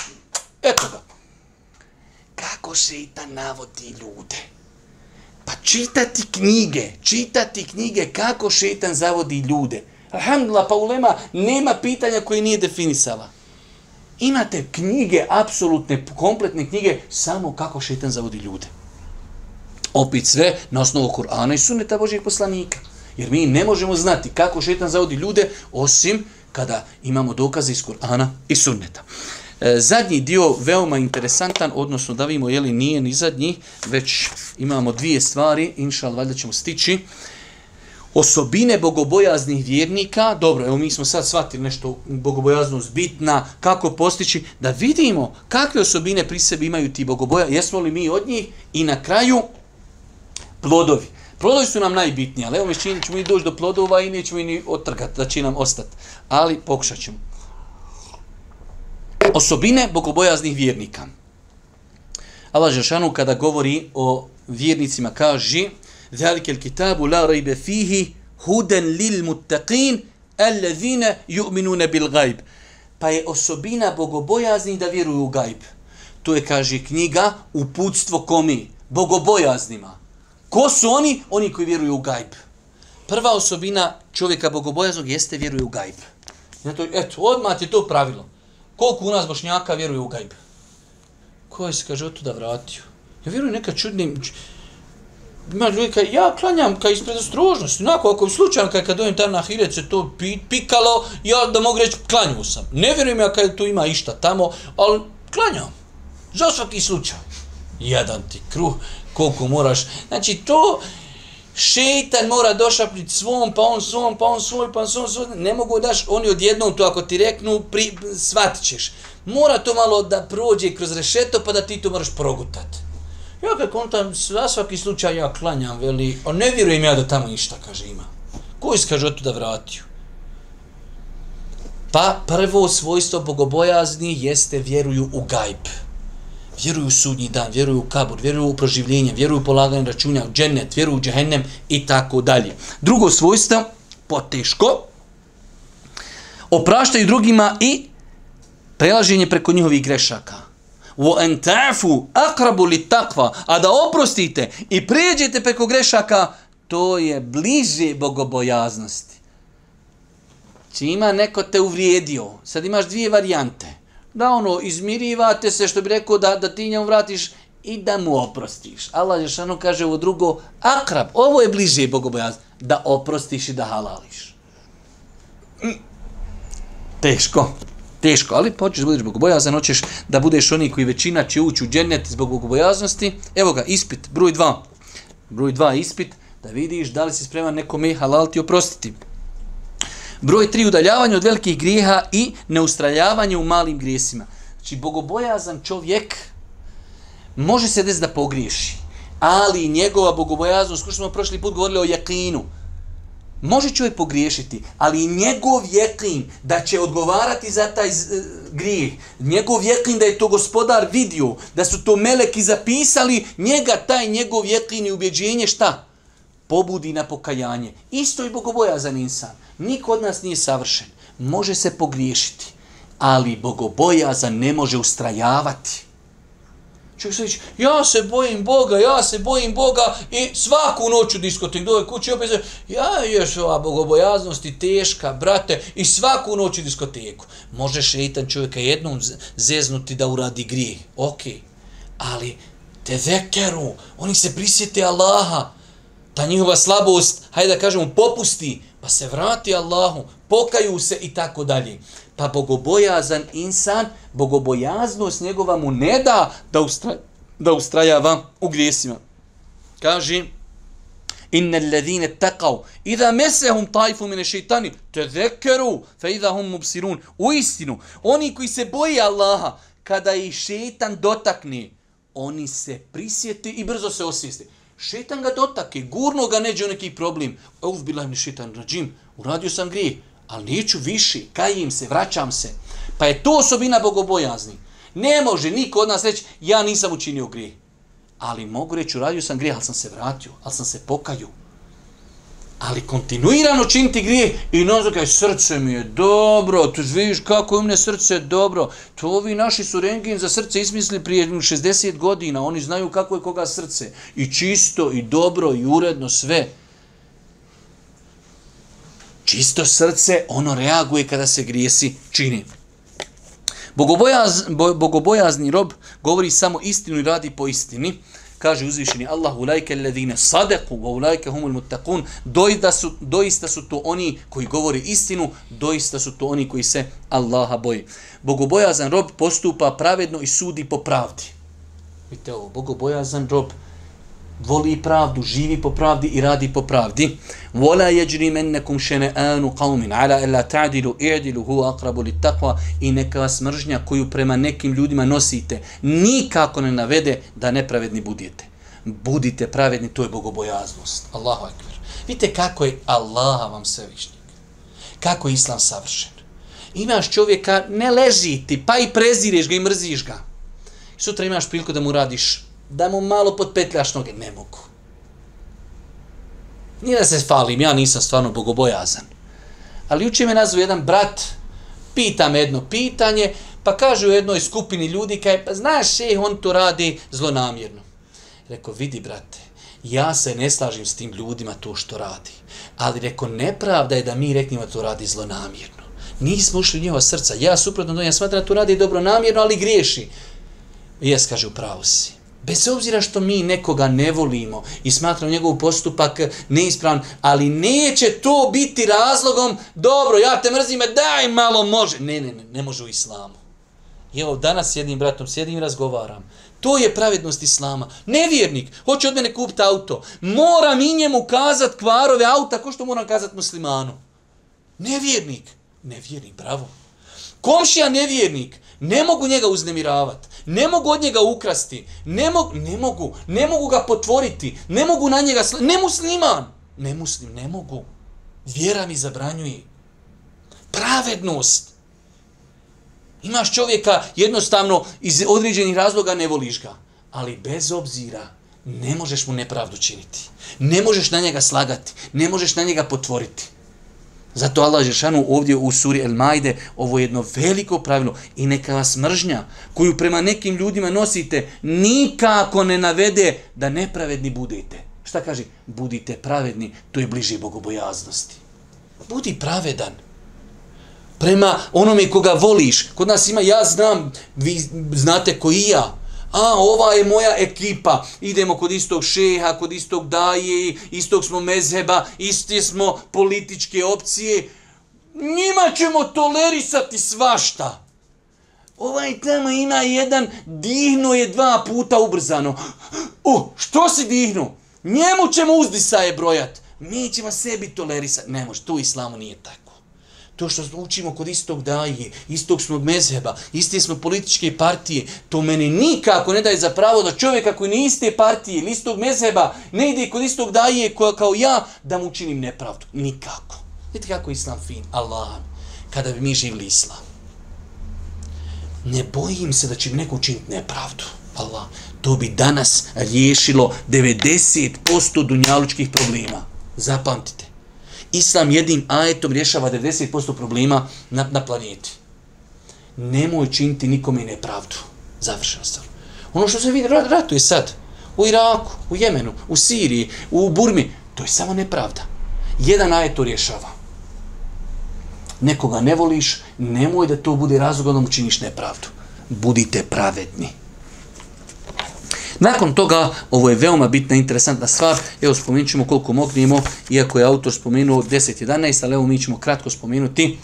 Eto ga. Kako se i ta navodi ljude? Pa čitati knjige, čitati knjige kako šetan zavodi ljude. Alhamdulillah, pa ulema nema pitanja koje nije definisala. Imate knjige, apsolutne, kompletne knjige, samo kako šetan zavodi ljude opet sve na osnovu Kur'ana i sunneta Božih poslanika. Jer mi ne možemo znati kako šetan zavodi ljude osim kada imamo dokaze iz Kur'ana i sunneta. E, zadnji dio veoma interesantan, odnosno da vidimo je li nije ni zadnji, već imamo dvije stvari, inšal, valjda ćemo stići. Osobine bogobojaznih vjernika, dobro, evo mi smo sad shvatili nešto bogobojaznost bitna, kako postići, da vidimo kakve osobine pri sebi imaju ti bogoboja, jesmo li mi od njih i na kraju plodovi. Plodovi su nam najbitniji, ali evo mi čini, ćemo i doći do plodova i nećemo i ni otrgati, da će nam ostati. Ali pokušat ćemo. Osobine bogobojaznih vjernika. Allah Žešanu kada govori o vjernicima kaže ذَلِكَ الْكِتَابُ لَا رَيْبَ فِيهِ هُدًا لِلْمُتَّقِينَ الَّذِينَ يُؤْمِنُونَ بِالْغَيْبِ Pa je osobina bogobojaznih da vjeruju u gajb. To je, kaže knjiga, uputstvo komi? Bogobojaznima. Ko su oni? Oni koji vjeruju u gajb. Prva osobina čovjeka bogobojaznog jeste vjeruje u gajb. Zato, eto, odmah je to pravilo. Koliko u nas bošnjaka vjeruje u gajb? Ko je se, kaže, od tuda vratio? Ja vjerujem neka čudnim... Ima ljudi kaj, ja klanjam kaj ispred ostrožnosti. Onako, ako je slučajno kaj kad dojem tam na hiret se to pikalo, ja da mogu reći, klanju sam. Ne vjerujem ja kaj tu ima išta tamo, ali klanjam. Za svaki slučaj. Jedan ti kruh koliko moraš. Znači to šeitan mora došapniti svom, pa on svom, pa on svoj, pa on svom, svoj. Ne mogu daš oni odjednom to ako ti reknu, pri, shvatit ćeš. Mora to malo da prođe kroz rešeto pa da ti to moraš progutat. Ja kako on tam sva svaki slučaj ja klanjam, veli, a ne vjerujem ja da tamo ništa, kaže, ima. Koji se kaže od da vratio? Pa prvo svojstvo bogobojazni jeste vjeruju u gajb vjeruju u sudnji dan, vjeruju u kabur, vjeruju u proživljenje, vjeruju u polaganje računja, u džennet, vjeruju u džehennem i tako dalje. Drugo svojstvo, poteško, opraštaju drugima i prelaženje preko njihovih grešaka. Wa an ta'fu aqrabu littaqwa, a da oprostite i pređete preko grešaka, to je bliže bogobojaznosti. Čima ima neko te uvrijedio, sad imaš dvije varijante. Da ono, izmirivate se, što bi rekao, da, da ti njemu vratiš i da mu oprostiš. Allah Žešanu kaže ovo drugo, akrab, ovo je bliže bogobojaz, da oprostiš i da halališ. Mm. Teško, teško, ali počeš da budeš bogobojazan, hoćeš da budeš oni koji većina će ući u džennet zbog bogobojaznosti. Evo ga, ispit, broj 2. Broj 2 ispit, da vidiš da li si spreman nekome halal ti oprostiti. Broj tri, udaljavanje od velikih grijeha i neustraljavanje u malim grijesima. Znači, bogobojazan čovjek može se desiti da pogriješi, ali njegova bogobojaznost, ko što smo prošli put govorili o jakinu, može čovjek pogriješiti, ali njegov jekin da će odgovarati za taj eh, grijeh, njegov jekin da je to gospodar vidio, da su to meleki zapisali, njega taj njegov jekin i ubjeđenje šta? Pobudi na pokajanje. Isto i bogobojazan insan. Niko od nas nije savršen. Može se pogriješiti, ali bogobojazan ne može ustrajavati. Čovjek se reći, ja se bojim Boga, ja se bojim Boga i svaku noć u diskotek dole kući opet se, ja još ova bogobojaznost i teška, brate, i svaku noć u diskoteku. Može šeitan čovjeka jednom zeznuti da uradi grije, okay. ali te vekeru, oni se prisjete Allaha, ta njihova slabost, hajde da kažemo, popusti, pa se vrati Allahu, pokaju se i tako dalje. Pa bogobojazan insan, bogobojaznost njegova mu ne da da, ustra, da ustrajava u grijesima. Kaže, inna alladhina taqaw idha masahum taifun min ash-shaytani tadhakkaru fa idha hum mubsirun u istinu oni koji se boje Allaha kada ih šejtan dotakne oni se prisjete i brzo se osvijeste Šetan ga dotake gurno ga neđe neki problem uf bila mi šetan rađim, uradio sam grijeh ali neću više, kajim se, vraćam se. Pa je to osobina bogobojazni. Ne može niko od nas reći, ja nisam učinio grijeh. Ali mogu reći, uradio sam grijeh, ali sam se vratio, ali sam se pokaju. Ali kontinuirano činiti grijeh i nazva kaj srce mi je dobro, tu vidiš kako je mne srce dobro. To ovi naši su rengin za srce ismislili prije 60 godina, oni znaju kako je koga srce. I čisto, i dobro, i uredno, sve čisto srce, ono reaguje kada se grijesi čini. Bogobojaz, bo, bogobojazni rob govori samo istinu i radi po istini. Kaže uzvišeni Allah, ulajke ledine sadeku, ulajke humul mutakun, doista su, doista su to oni koji govori istinu, doista su to oni koji se Allaha boje. Bogobojazan rob postupa pravedno i sudi po pravdi. Vidite ovo, bogobojazan rob voli pravdu, živi po pravdi i radi po pravdi. Vola jeđri mennekum šene'anu qavmin, ala alla ta'dilu i'dilu huwa aqrabu li takva i neka vas mržnja koju prema nekim ljudima nosite, nikako ne navede da nepravedni budete. Budite pravedni, to je bogobojaznost. Allahu akbar. Vidite kako je Allah vam svevišnjik. Kako je Islam savršen. Imaš čovjeka, ne leži ti, pa i prezireš ga i mrziš ga. Sutra imaš priliku da mu radiš da mu malo potpetljaš noge, ne mogu. Nije da se falim, ja nisam stvarno bogobojazan. Ali uče me nazvu jedan brat, pita me jedno pitanje, pa kaže u jednoj skupini ljudi, kaj, pa znaš, še, on to radi zlonamjerno. Rekao, vidi, brate, ja se ne slažim s tim ljudima to što radi. Ali rekao, nepravda je da mi reknimo to radi zlonamjerno. Nismo ušli u njihova srca. Ja suprotno, ja smatram da to radi dobro namjerno, ali griješi. Jes, kaže, upravo si. Bez obzira što mi nekoga ne volimo i smatramo njegov postupak neispravan, ali neće to biti razlogom, dobro, ja te mrzim, e, daj malo, može. Ne, ne, ne, ne može u islamu. I evo, danas s jednim bratom sjedim i razgovaram. To je pravednost islama. Nevjernik, hoće od mene kupiti auto. Moram i njemu kazat kvarove auta, ko što moram kazat muslimanu. Nevjernik. Nevjernik, bravo. Komšija nevjernik. Ne mogu njega uznemiravati, ne mogu od njega ukrasti, ne mogu, ne mogu, ne mogu ga potvoriti, ne mogu na njega, ne musliman, ne muslim, ne mogu. Vjera mi zabranjuje. Pravednost. Imaš čovjeka, jednostavno, iz određenih razloga ne voliš ga, ali bez obzira, ne možeš mu nepravdu činiti. Ne možeš na njega slagati, ne možeš na njega potvoriti. Zato Allah Žešanu ovdje u suri El Majde ovo je jedno veliko pravilo i neka vas mržnja koju prema nekim ljudima nosite nikako ne navede da nepravedni budete. Šta kaže? Budite pravedni, to je bliže bogobojaznosti. Budi pravedan. prema onome koga voliš. Kod nas ima, ja znam, vi znate koji ja, a ova je moja ekipa, idemo kod istog šeha, kod istog daje, istog smo mezheba, isti smo političke opcije, njima ćemo tolerisati svašta. Ovaj tamo ima jedan, dihno je dva puta ubrzano. O, što si dihnu? Njemu ćemo uzdisaje brojat. Mi ćemo sebi tolerisati. Ne može, tu islamu nije tako to što učimo kod istog daje, istog smo mezheba, iste smo političke partije, to meni nikako ne daje za pravo da čovjek koji nije iste partije ili istog mezheba ne ide kod istog daje koja kao ja da mu učinim nepravdu. Nikako. Vidite kako je islam fin. Allah. Kada bi mi živili islam. Ne bojim se da će mi neko učiniti nepravdu. Allah. To bi danas riješilo 90% dunjalučkih problema. Zapamtite. Islam jednim ajetom rješava 90% problema na, na planeti. Nemoj činiti nikome nepravdu. Završeno stvar. Ono što se vidi, ratuje sad. U Iraku, u Jemenu, u Siriji, u Burmi. To je samo nepravda. Jedan ajet to rješava. Nekoga ne voliš, nemoj da to bude razlogom činiš nepravdu. Budite pravedni. Nakon toga, ovo je veoma bitna, interesantna stvar, evo spomenut ćemo koliko mognemo, iako je autor spomenuo 10-11, ali evo mi ćemo kratko spomenuti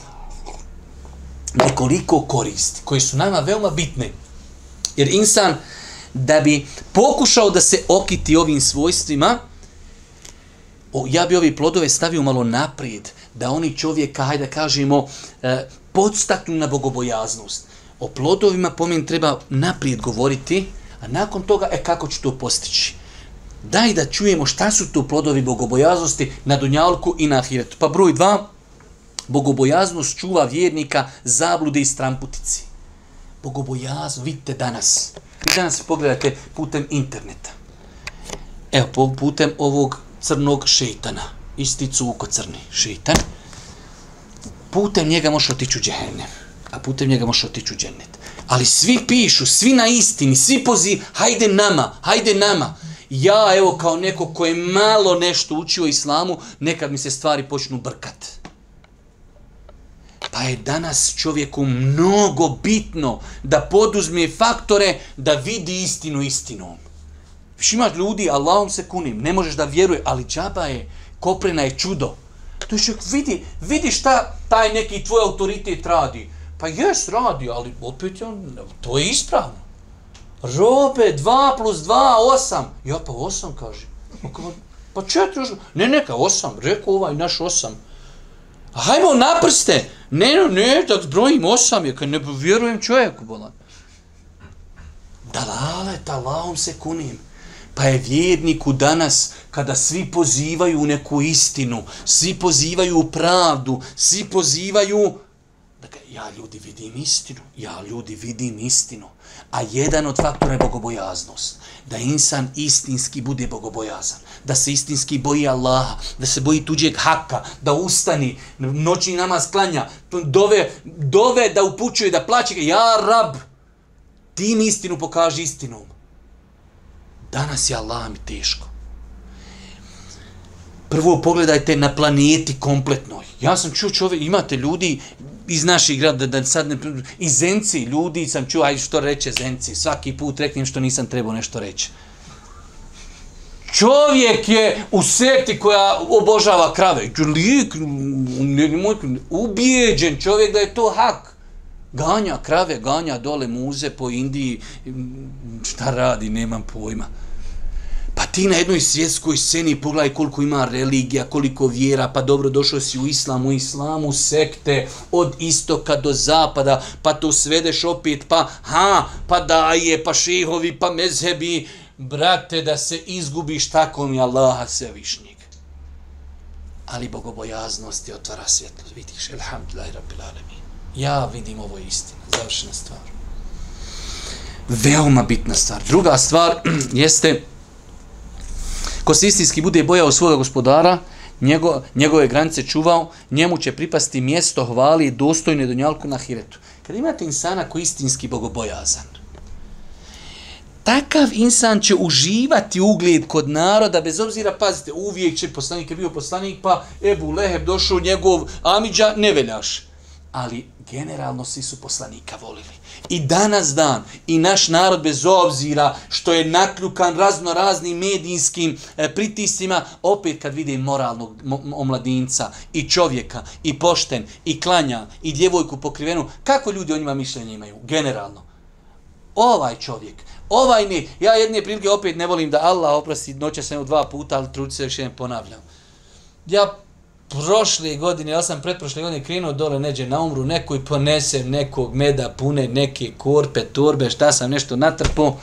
nekoliko koristi, koje su nama veoma bitne. Jer insan, da bi pokušao da se okiti ovim svojstvima, o, ja bi ovi plodove stavio malo naprijed, da oni čovjeka, hajde da kažemo, e, podstaknu na bogobojaznost. O plodovima pomen treba naprijed govoriti, A nakon toga, e kako ću to postići? Daj da čujemo šta su to plodovi bogobojaznosti na Dunjalku i na Ahiretu. Pa broj dva, bogobojaznost čuva vjernika zablude i stramputici. Bogobojazno, vidite danas. Vi danas pogledate putem interneta. Evo, putem ovog crnog šeitana. Isti cuko crni šeitan. Putem njega možeš otići u džehennem. A putem njega možeš otići u džennet. Ali svi pišu, svi na istini, svi poziv, hajde nama, hajde nama. Ja, evo, kao neko ko je malo nešto učio islamu, nekad mi se stvari počnu brkat. Pa je danas čovjeku mnogo bitno da poduzme faktore da vidi istinu istinom. Viš imaš ljudi, Allahom se kunim, ne možeš da vjeruje, ali džaba je, koprena je čudo. To je vidi, vidi šta taj neki tvoj autoritet radi. Pa jes radi, ali opet on, to je ispravno. Robe, 2 plus 2, 8. Ja pa 8, kaže. Pa 4, ne, neka, 8. Rekao ovaj naš 8. Hajmo na prste. Ne, ne, ne, da brojim 8 je, kad ne vjerujem čovjeku, bolan. Dalale, talahom se kunim. Pa je vjerniku danas, kada svi pozivaju u neku istinu, svi pozivaju u pravdu, svi pozivaju ja ljudi vidim istinu, ja ljudi vidim istinu. A jedan od faktora je bogobojaznost. Da insan istinski bude bogobojazan. Da se istinski boji Allaha. Da se boji tuđeg haka. Da ustani. Noćni namaz klanja. Dove, dove da upućuje, da plaće. Ja rab. Ti mi istinu pokaži istinom. Danas je Allah mi teško. Prvo pogledajte na planeti kompletnoj. Ja sam čuo čove, imate ljudi, iz naših grada, da sad ne... I Zenci ljudi sam čuo, aj što reče Zenci, svaki put reknem što nisam trebao nešto reći. Čovjek je u sekti koja obožava krave. Lik, ubijeđen čovjek da je to hak. Ganja krave, ganja dole muze po Indiji. Šta radi, nemam pojma. Ti na jednoj svjetskoj sceni pogledaj koliko ima religija, koliko vjera, pa dobro došao si u islamu, u islamu sekte od istoka do zapada, pa to svedeš opet, pa ha, pa daje, pa šehovi, pa mezhebi, brate, da se izgubiš tako mi Allaha svevišnjeg. Ali bogobojaznost je otvara svjetlo, vidiš, elhamdulillah, rabbil alemin. Ja vidim ovo istina, završena stvar. Veoma bitna stvar. Druga stvar jeste, Ko se istinski bude bojao svoga gospodara, njego, njegove granice čuvao, njemu će pripasti mjesto hvali i dostojne donjalku na hiretu. Kad imate insana koji istinski bogobojazan, takav insan će uživati ugled kod naroda, bez obzira, pazite, uvijek će poslanik, je bio poslanik, pa Ebu Leheb došao njegov Amidža, ne veljaš. ali generalno svi su poslanika volili. I danas dan, i naš narod bez obzira što je nakljukan razno raznim medijskim e, pritiscima, opet kad vide moralnog omladinca i čovjeka, i pošten, i klanja, i djevojku pokrivenu, kako ljudi o njima mišljenje imaju? Generalno. Ovaj čovjek, ovaj ne, ja jedne prilike opet ne volim da Allah oprosti, noće sam dva puta, ali trudi se još jedan ponavljam. Ja prošle godine, ja sam pretprošle godine krenuo dole neđe na umru, neko i ponesem nekog meda pune, neke korpe, torbe, šta sam nešto natrpao.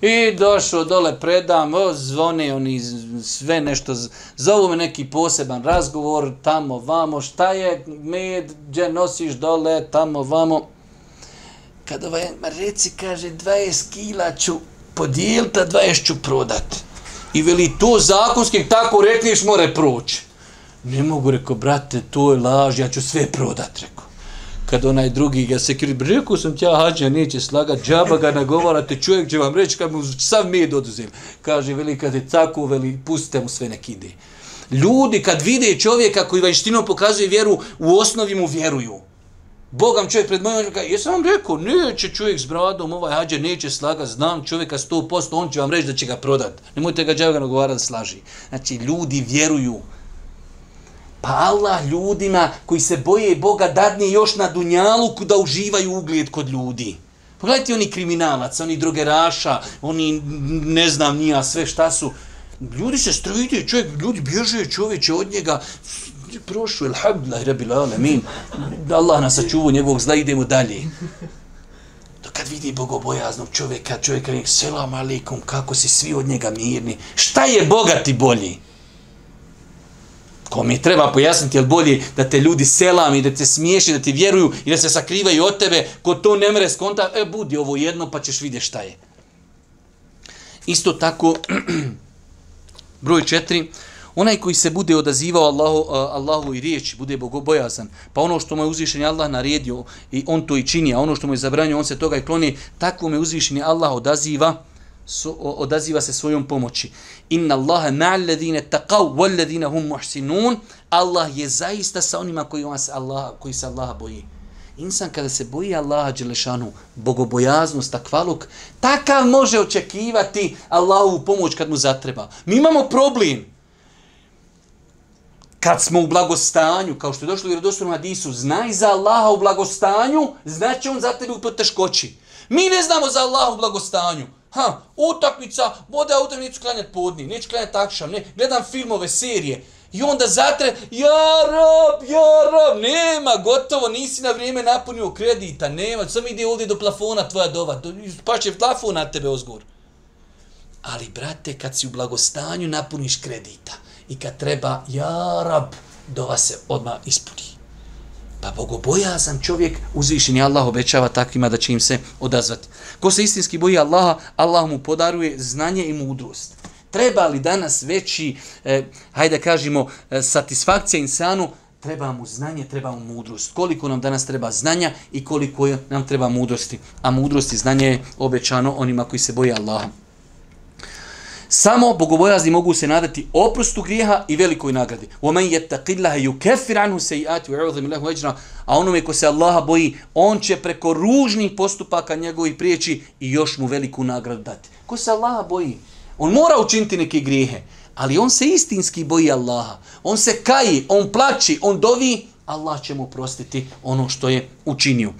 I došao dole, predam, o, zvone oni sve nešto, zovu me neki poseban razgovor, tamo, vamo, šta je med, gdje nosiš dole, tamo, vamo. Kad ovaj, reci, kaže, 20 kila ću podijeliti, a 20 ću prodat. I veli, to zakonski, tako rekliš, more proći. Ne mogu, rekao, brate, to je laž, ja ću sve prodat, rekao. Kad onaj drugi ga se kri, rekao sam tja, hađa, neće slagat, džaba ga nagovarate, čovjek će vam reći, kad mu sav med oduzeli. Kaže, veli, kad je tako, veli, pustite mu sve nek ide. Ljudi, kad vide čovjeka koji vanštinom pokazuje vjeru, u osnovi mu vjeruju. Bogam čovjek pred mojom, kaže, jesam vam rekao, neće čovjek s bradom, ovaj hađa neće slaga, znam čovjeka 100%, on će vam reći da će ga prodat. Nemojte ga džava ga nagovarati, slaži. Znači, ljudi vjeruju. Pa Allah ljudima koji se boje Boga dadne još na dunjalu da uživaju ugled kod ljudi. Pogledajte oni kriminalac, oni drogeraša, oni ne znam nija sve šta su. Ljudi se strojite, čovjek, ljudi bježe čovječe od njega. Prošu, alhamdulillah, rabil alamin. Allah nas sačuvu njegovog zla, idemo dalje. To kad vidi bogobojaznog čovjeka, čovjeka, selam alikum, kako si svi od njega mirni. Šta je bogati bolji? Ko mi treba pojasniti, je bolje da te ljudi selam i da te smiješi, da ti vjeruju i da se sakrivaju od tebe, ko to ne mere skonta, e, budi ovo jedno pa ćeš vidjeti šta je. Isto tako, broj četiri, onaj koji se bude odazivao Allahu, Allahu i riječi, bude bogobojazan, pa ono što mu je uzvišen Allah naredio i on to i čini, a ono što mu je zabranio, on se toga i kloni, tako je uzvišen Allah odaziva, su, odaziva se svojom pomoći. Inna Allaha ma'al ladine taqaw wal ladine hum muhsinun. Allah je zaista sa onima koji, se Allah, koji se Allaha boji. Insan kada se boji Allaha Đelešanu, bogobojaznost, takvaluk, takav može očekivati Allahu pomoć kad mu zatreba. Mi imamo problem. Kad smo u blagostanju, kao što je došlo u vjerodostojnom hadisu, znaj za Allaha u blagostanju, znači on za tebe u poteškoći. Mi ne znamo za Allaha u blagostanju. Ha, utakmica, bode ja utakmicu, neću klanjati podni, neću klanjati takšam, ne, gledam filmove, serije. I onda zatre, ja rob, ja rob, nema, gotovo, nisi na vrijeme napunio kredita, nema, sam ide ovdje do plafona tvoja dova, pa će plafon na tebe ozgor. Ali, brate, kad si u blagostanju, napuniš kredita. I kad treba, ja rob, dova se odmah ispuni. Pa bogobojazan čovjek uzvišen je Allah obećava takvima da će im se odazvati. Ko se istinski boji Allaha, Allah mu podaruje znanje i mudrost. Treba li danas veći, eh, hajde kažemo, eh, satisfakcija insanu, treba mu znanje, treba mu mudrost. Koliko nam danas treba znanja i koliko nam treba mudrosti. A mudrost i znanje je obećano onima koji se boje Allaha. Samo bogobojazni mogu se nadati oprostu grijeha i velikoj nagradi. وَمَنْ يَتَّقِ اللَّهَ يُكَفِّرْ عَنْهُ سَيِّئَاتِ وَعُوذَ مِلَهُ وَجْرًا A onome ko se Allaha boji, on će preko ružnih postupaka njegovih prijeći i još mu veliku nagradu dati. Ko se Allaha boji? On mora učiniti neke grijehe, ali on se istinski boji Allaha. On se kaji, on plaći, on dovi, Allah će mu prostiti ono što je učinio.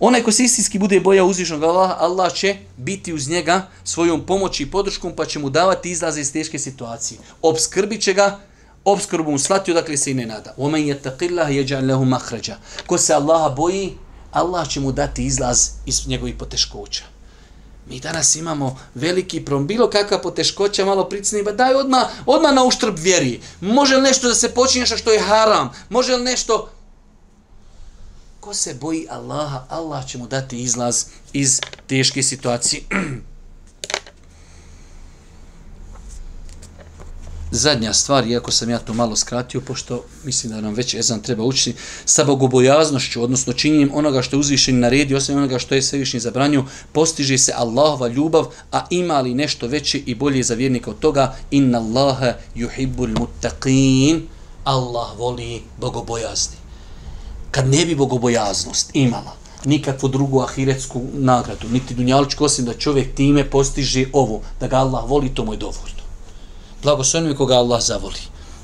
Onaj ko se istinski bude boja uzvišnog Allaha, Allah će biti uz njega svojom pomoći i podrškom, pa će mu davati izlaze iz teške situacije. Obskrbit će ga, obskrbu mu shvatio, dakle se i ne nada. Omen je taqillah jeđan lehu mahrađa. Ko se Allaha boji, Allah će mu dati izlaz iz njegovih poteškoća. Mi danas imamo veliki problem, bilo kakva poteškoća, malo pricni, ba daj odmah, odmah na uštrb vjeri. Može li nešto da se počinje što je haram? Može li nešto, Ko se boji Allaha, Allah će mu dati izlaz iz teške situacije. Zadnja stvar, iako sam ja to malo skratio, pošto mislim da nam već ezan treba učiti, sa bogobojaznošću, odnosno činjenjem onoga što je uzvišen na redi, osim onoga što je svevišnji zabranio, postiže se Allahova ljubav, a ima li nešto veće i bolje za vjernika od toga, inna Allaha yuhibbul muttaqin, Allah voli bogobojazni kad ne bi bogobojaznost imala nikakvu drugu ahiretsku nagradu, niti dunjaličku, osim da čovjek time postiže ovo, da ga Allah voli, to mu je dovoljno. Blagoslovno koga Allah zavoli.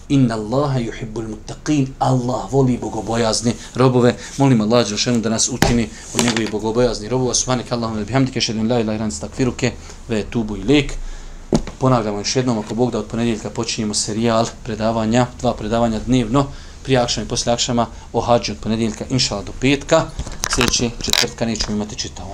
Inna Allaha yuhibbul muttaqin. Allah voli bogobojazni robove. Molim Allah dželešanu da nas učini od njegovih bogobojazni robova. Subhanak Allahumma bihamdika ashhadu an la ilaha illa anta ve wa atubu ilaik. Ponavljamo još jednom ako Bog da od ponedjeljka počinjemo serijal predavanja, dva predavanja dnevno prije akšama i poslije akšama o hađu od ponedjeljka, inšala do petka. Sljedeći četvrtka nećemo imati čitavo.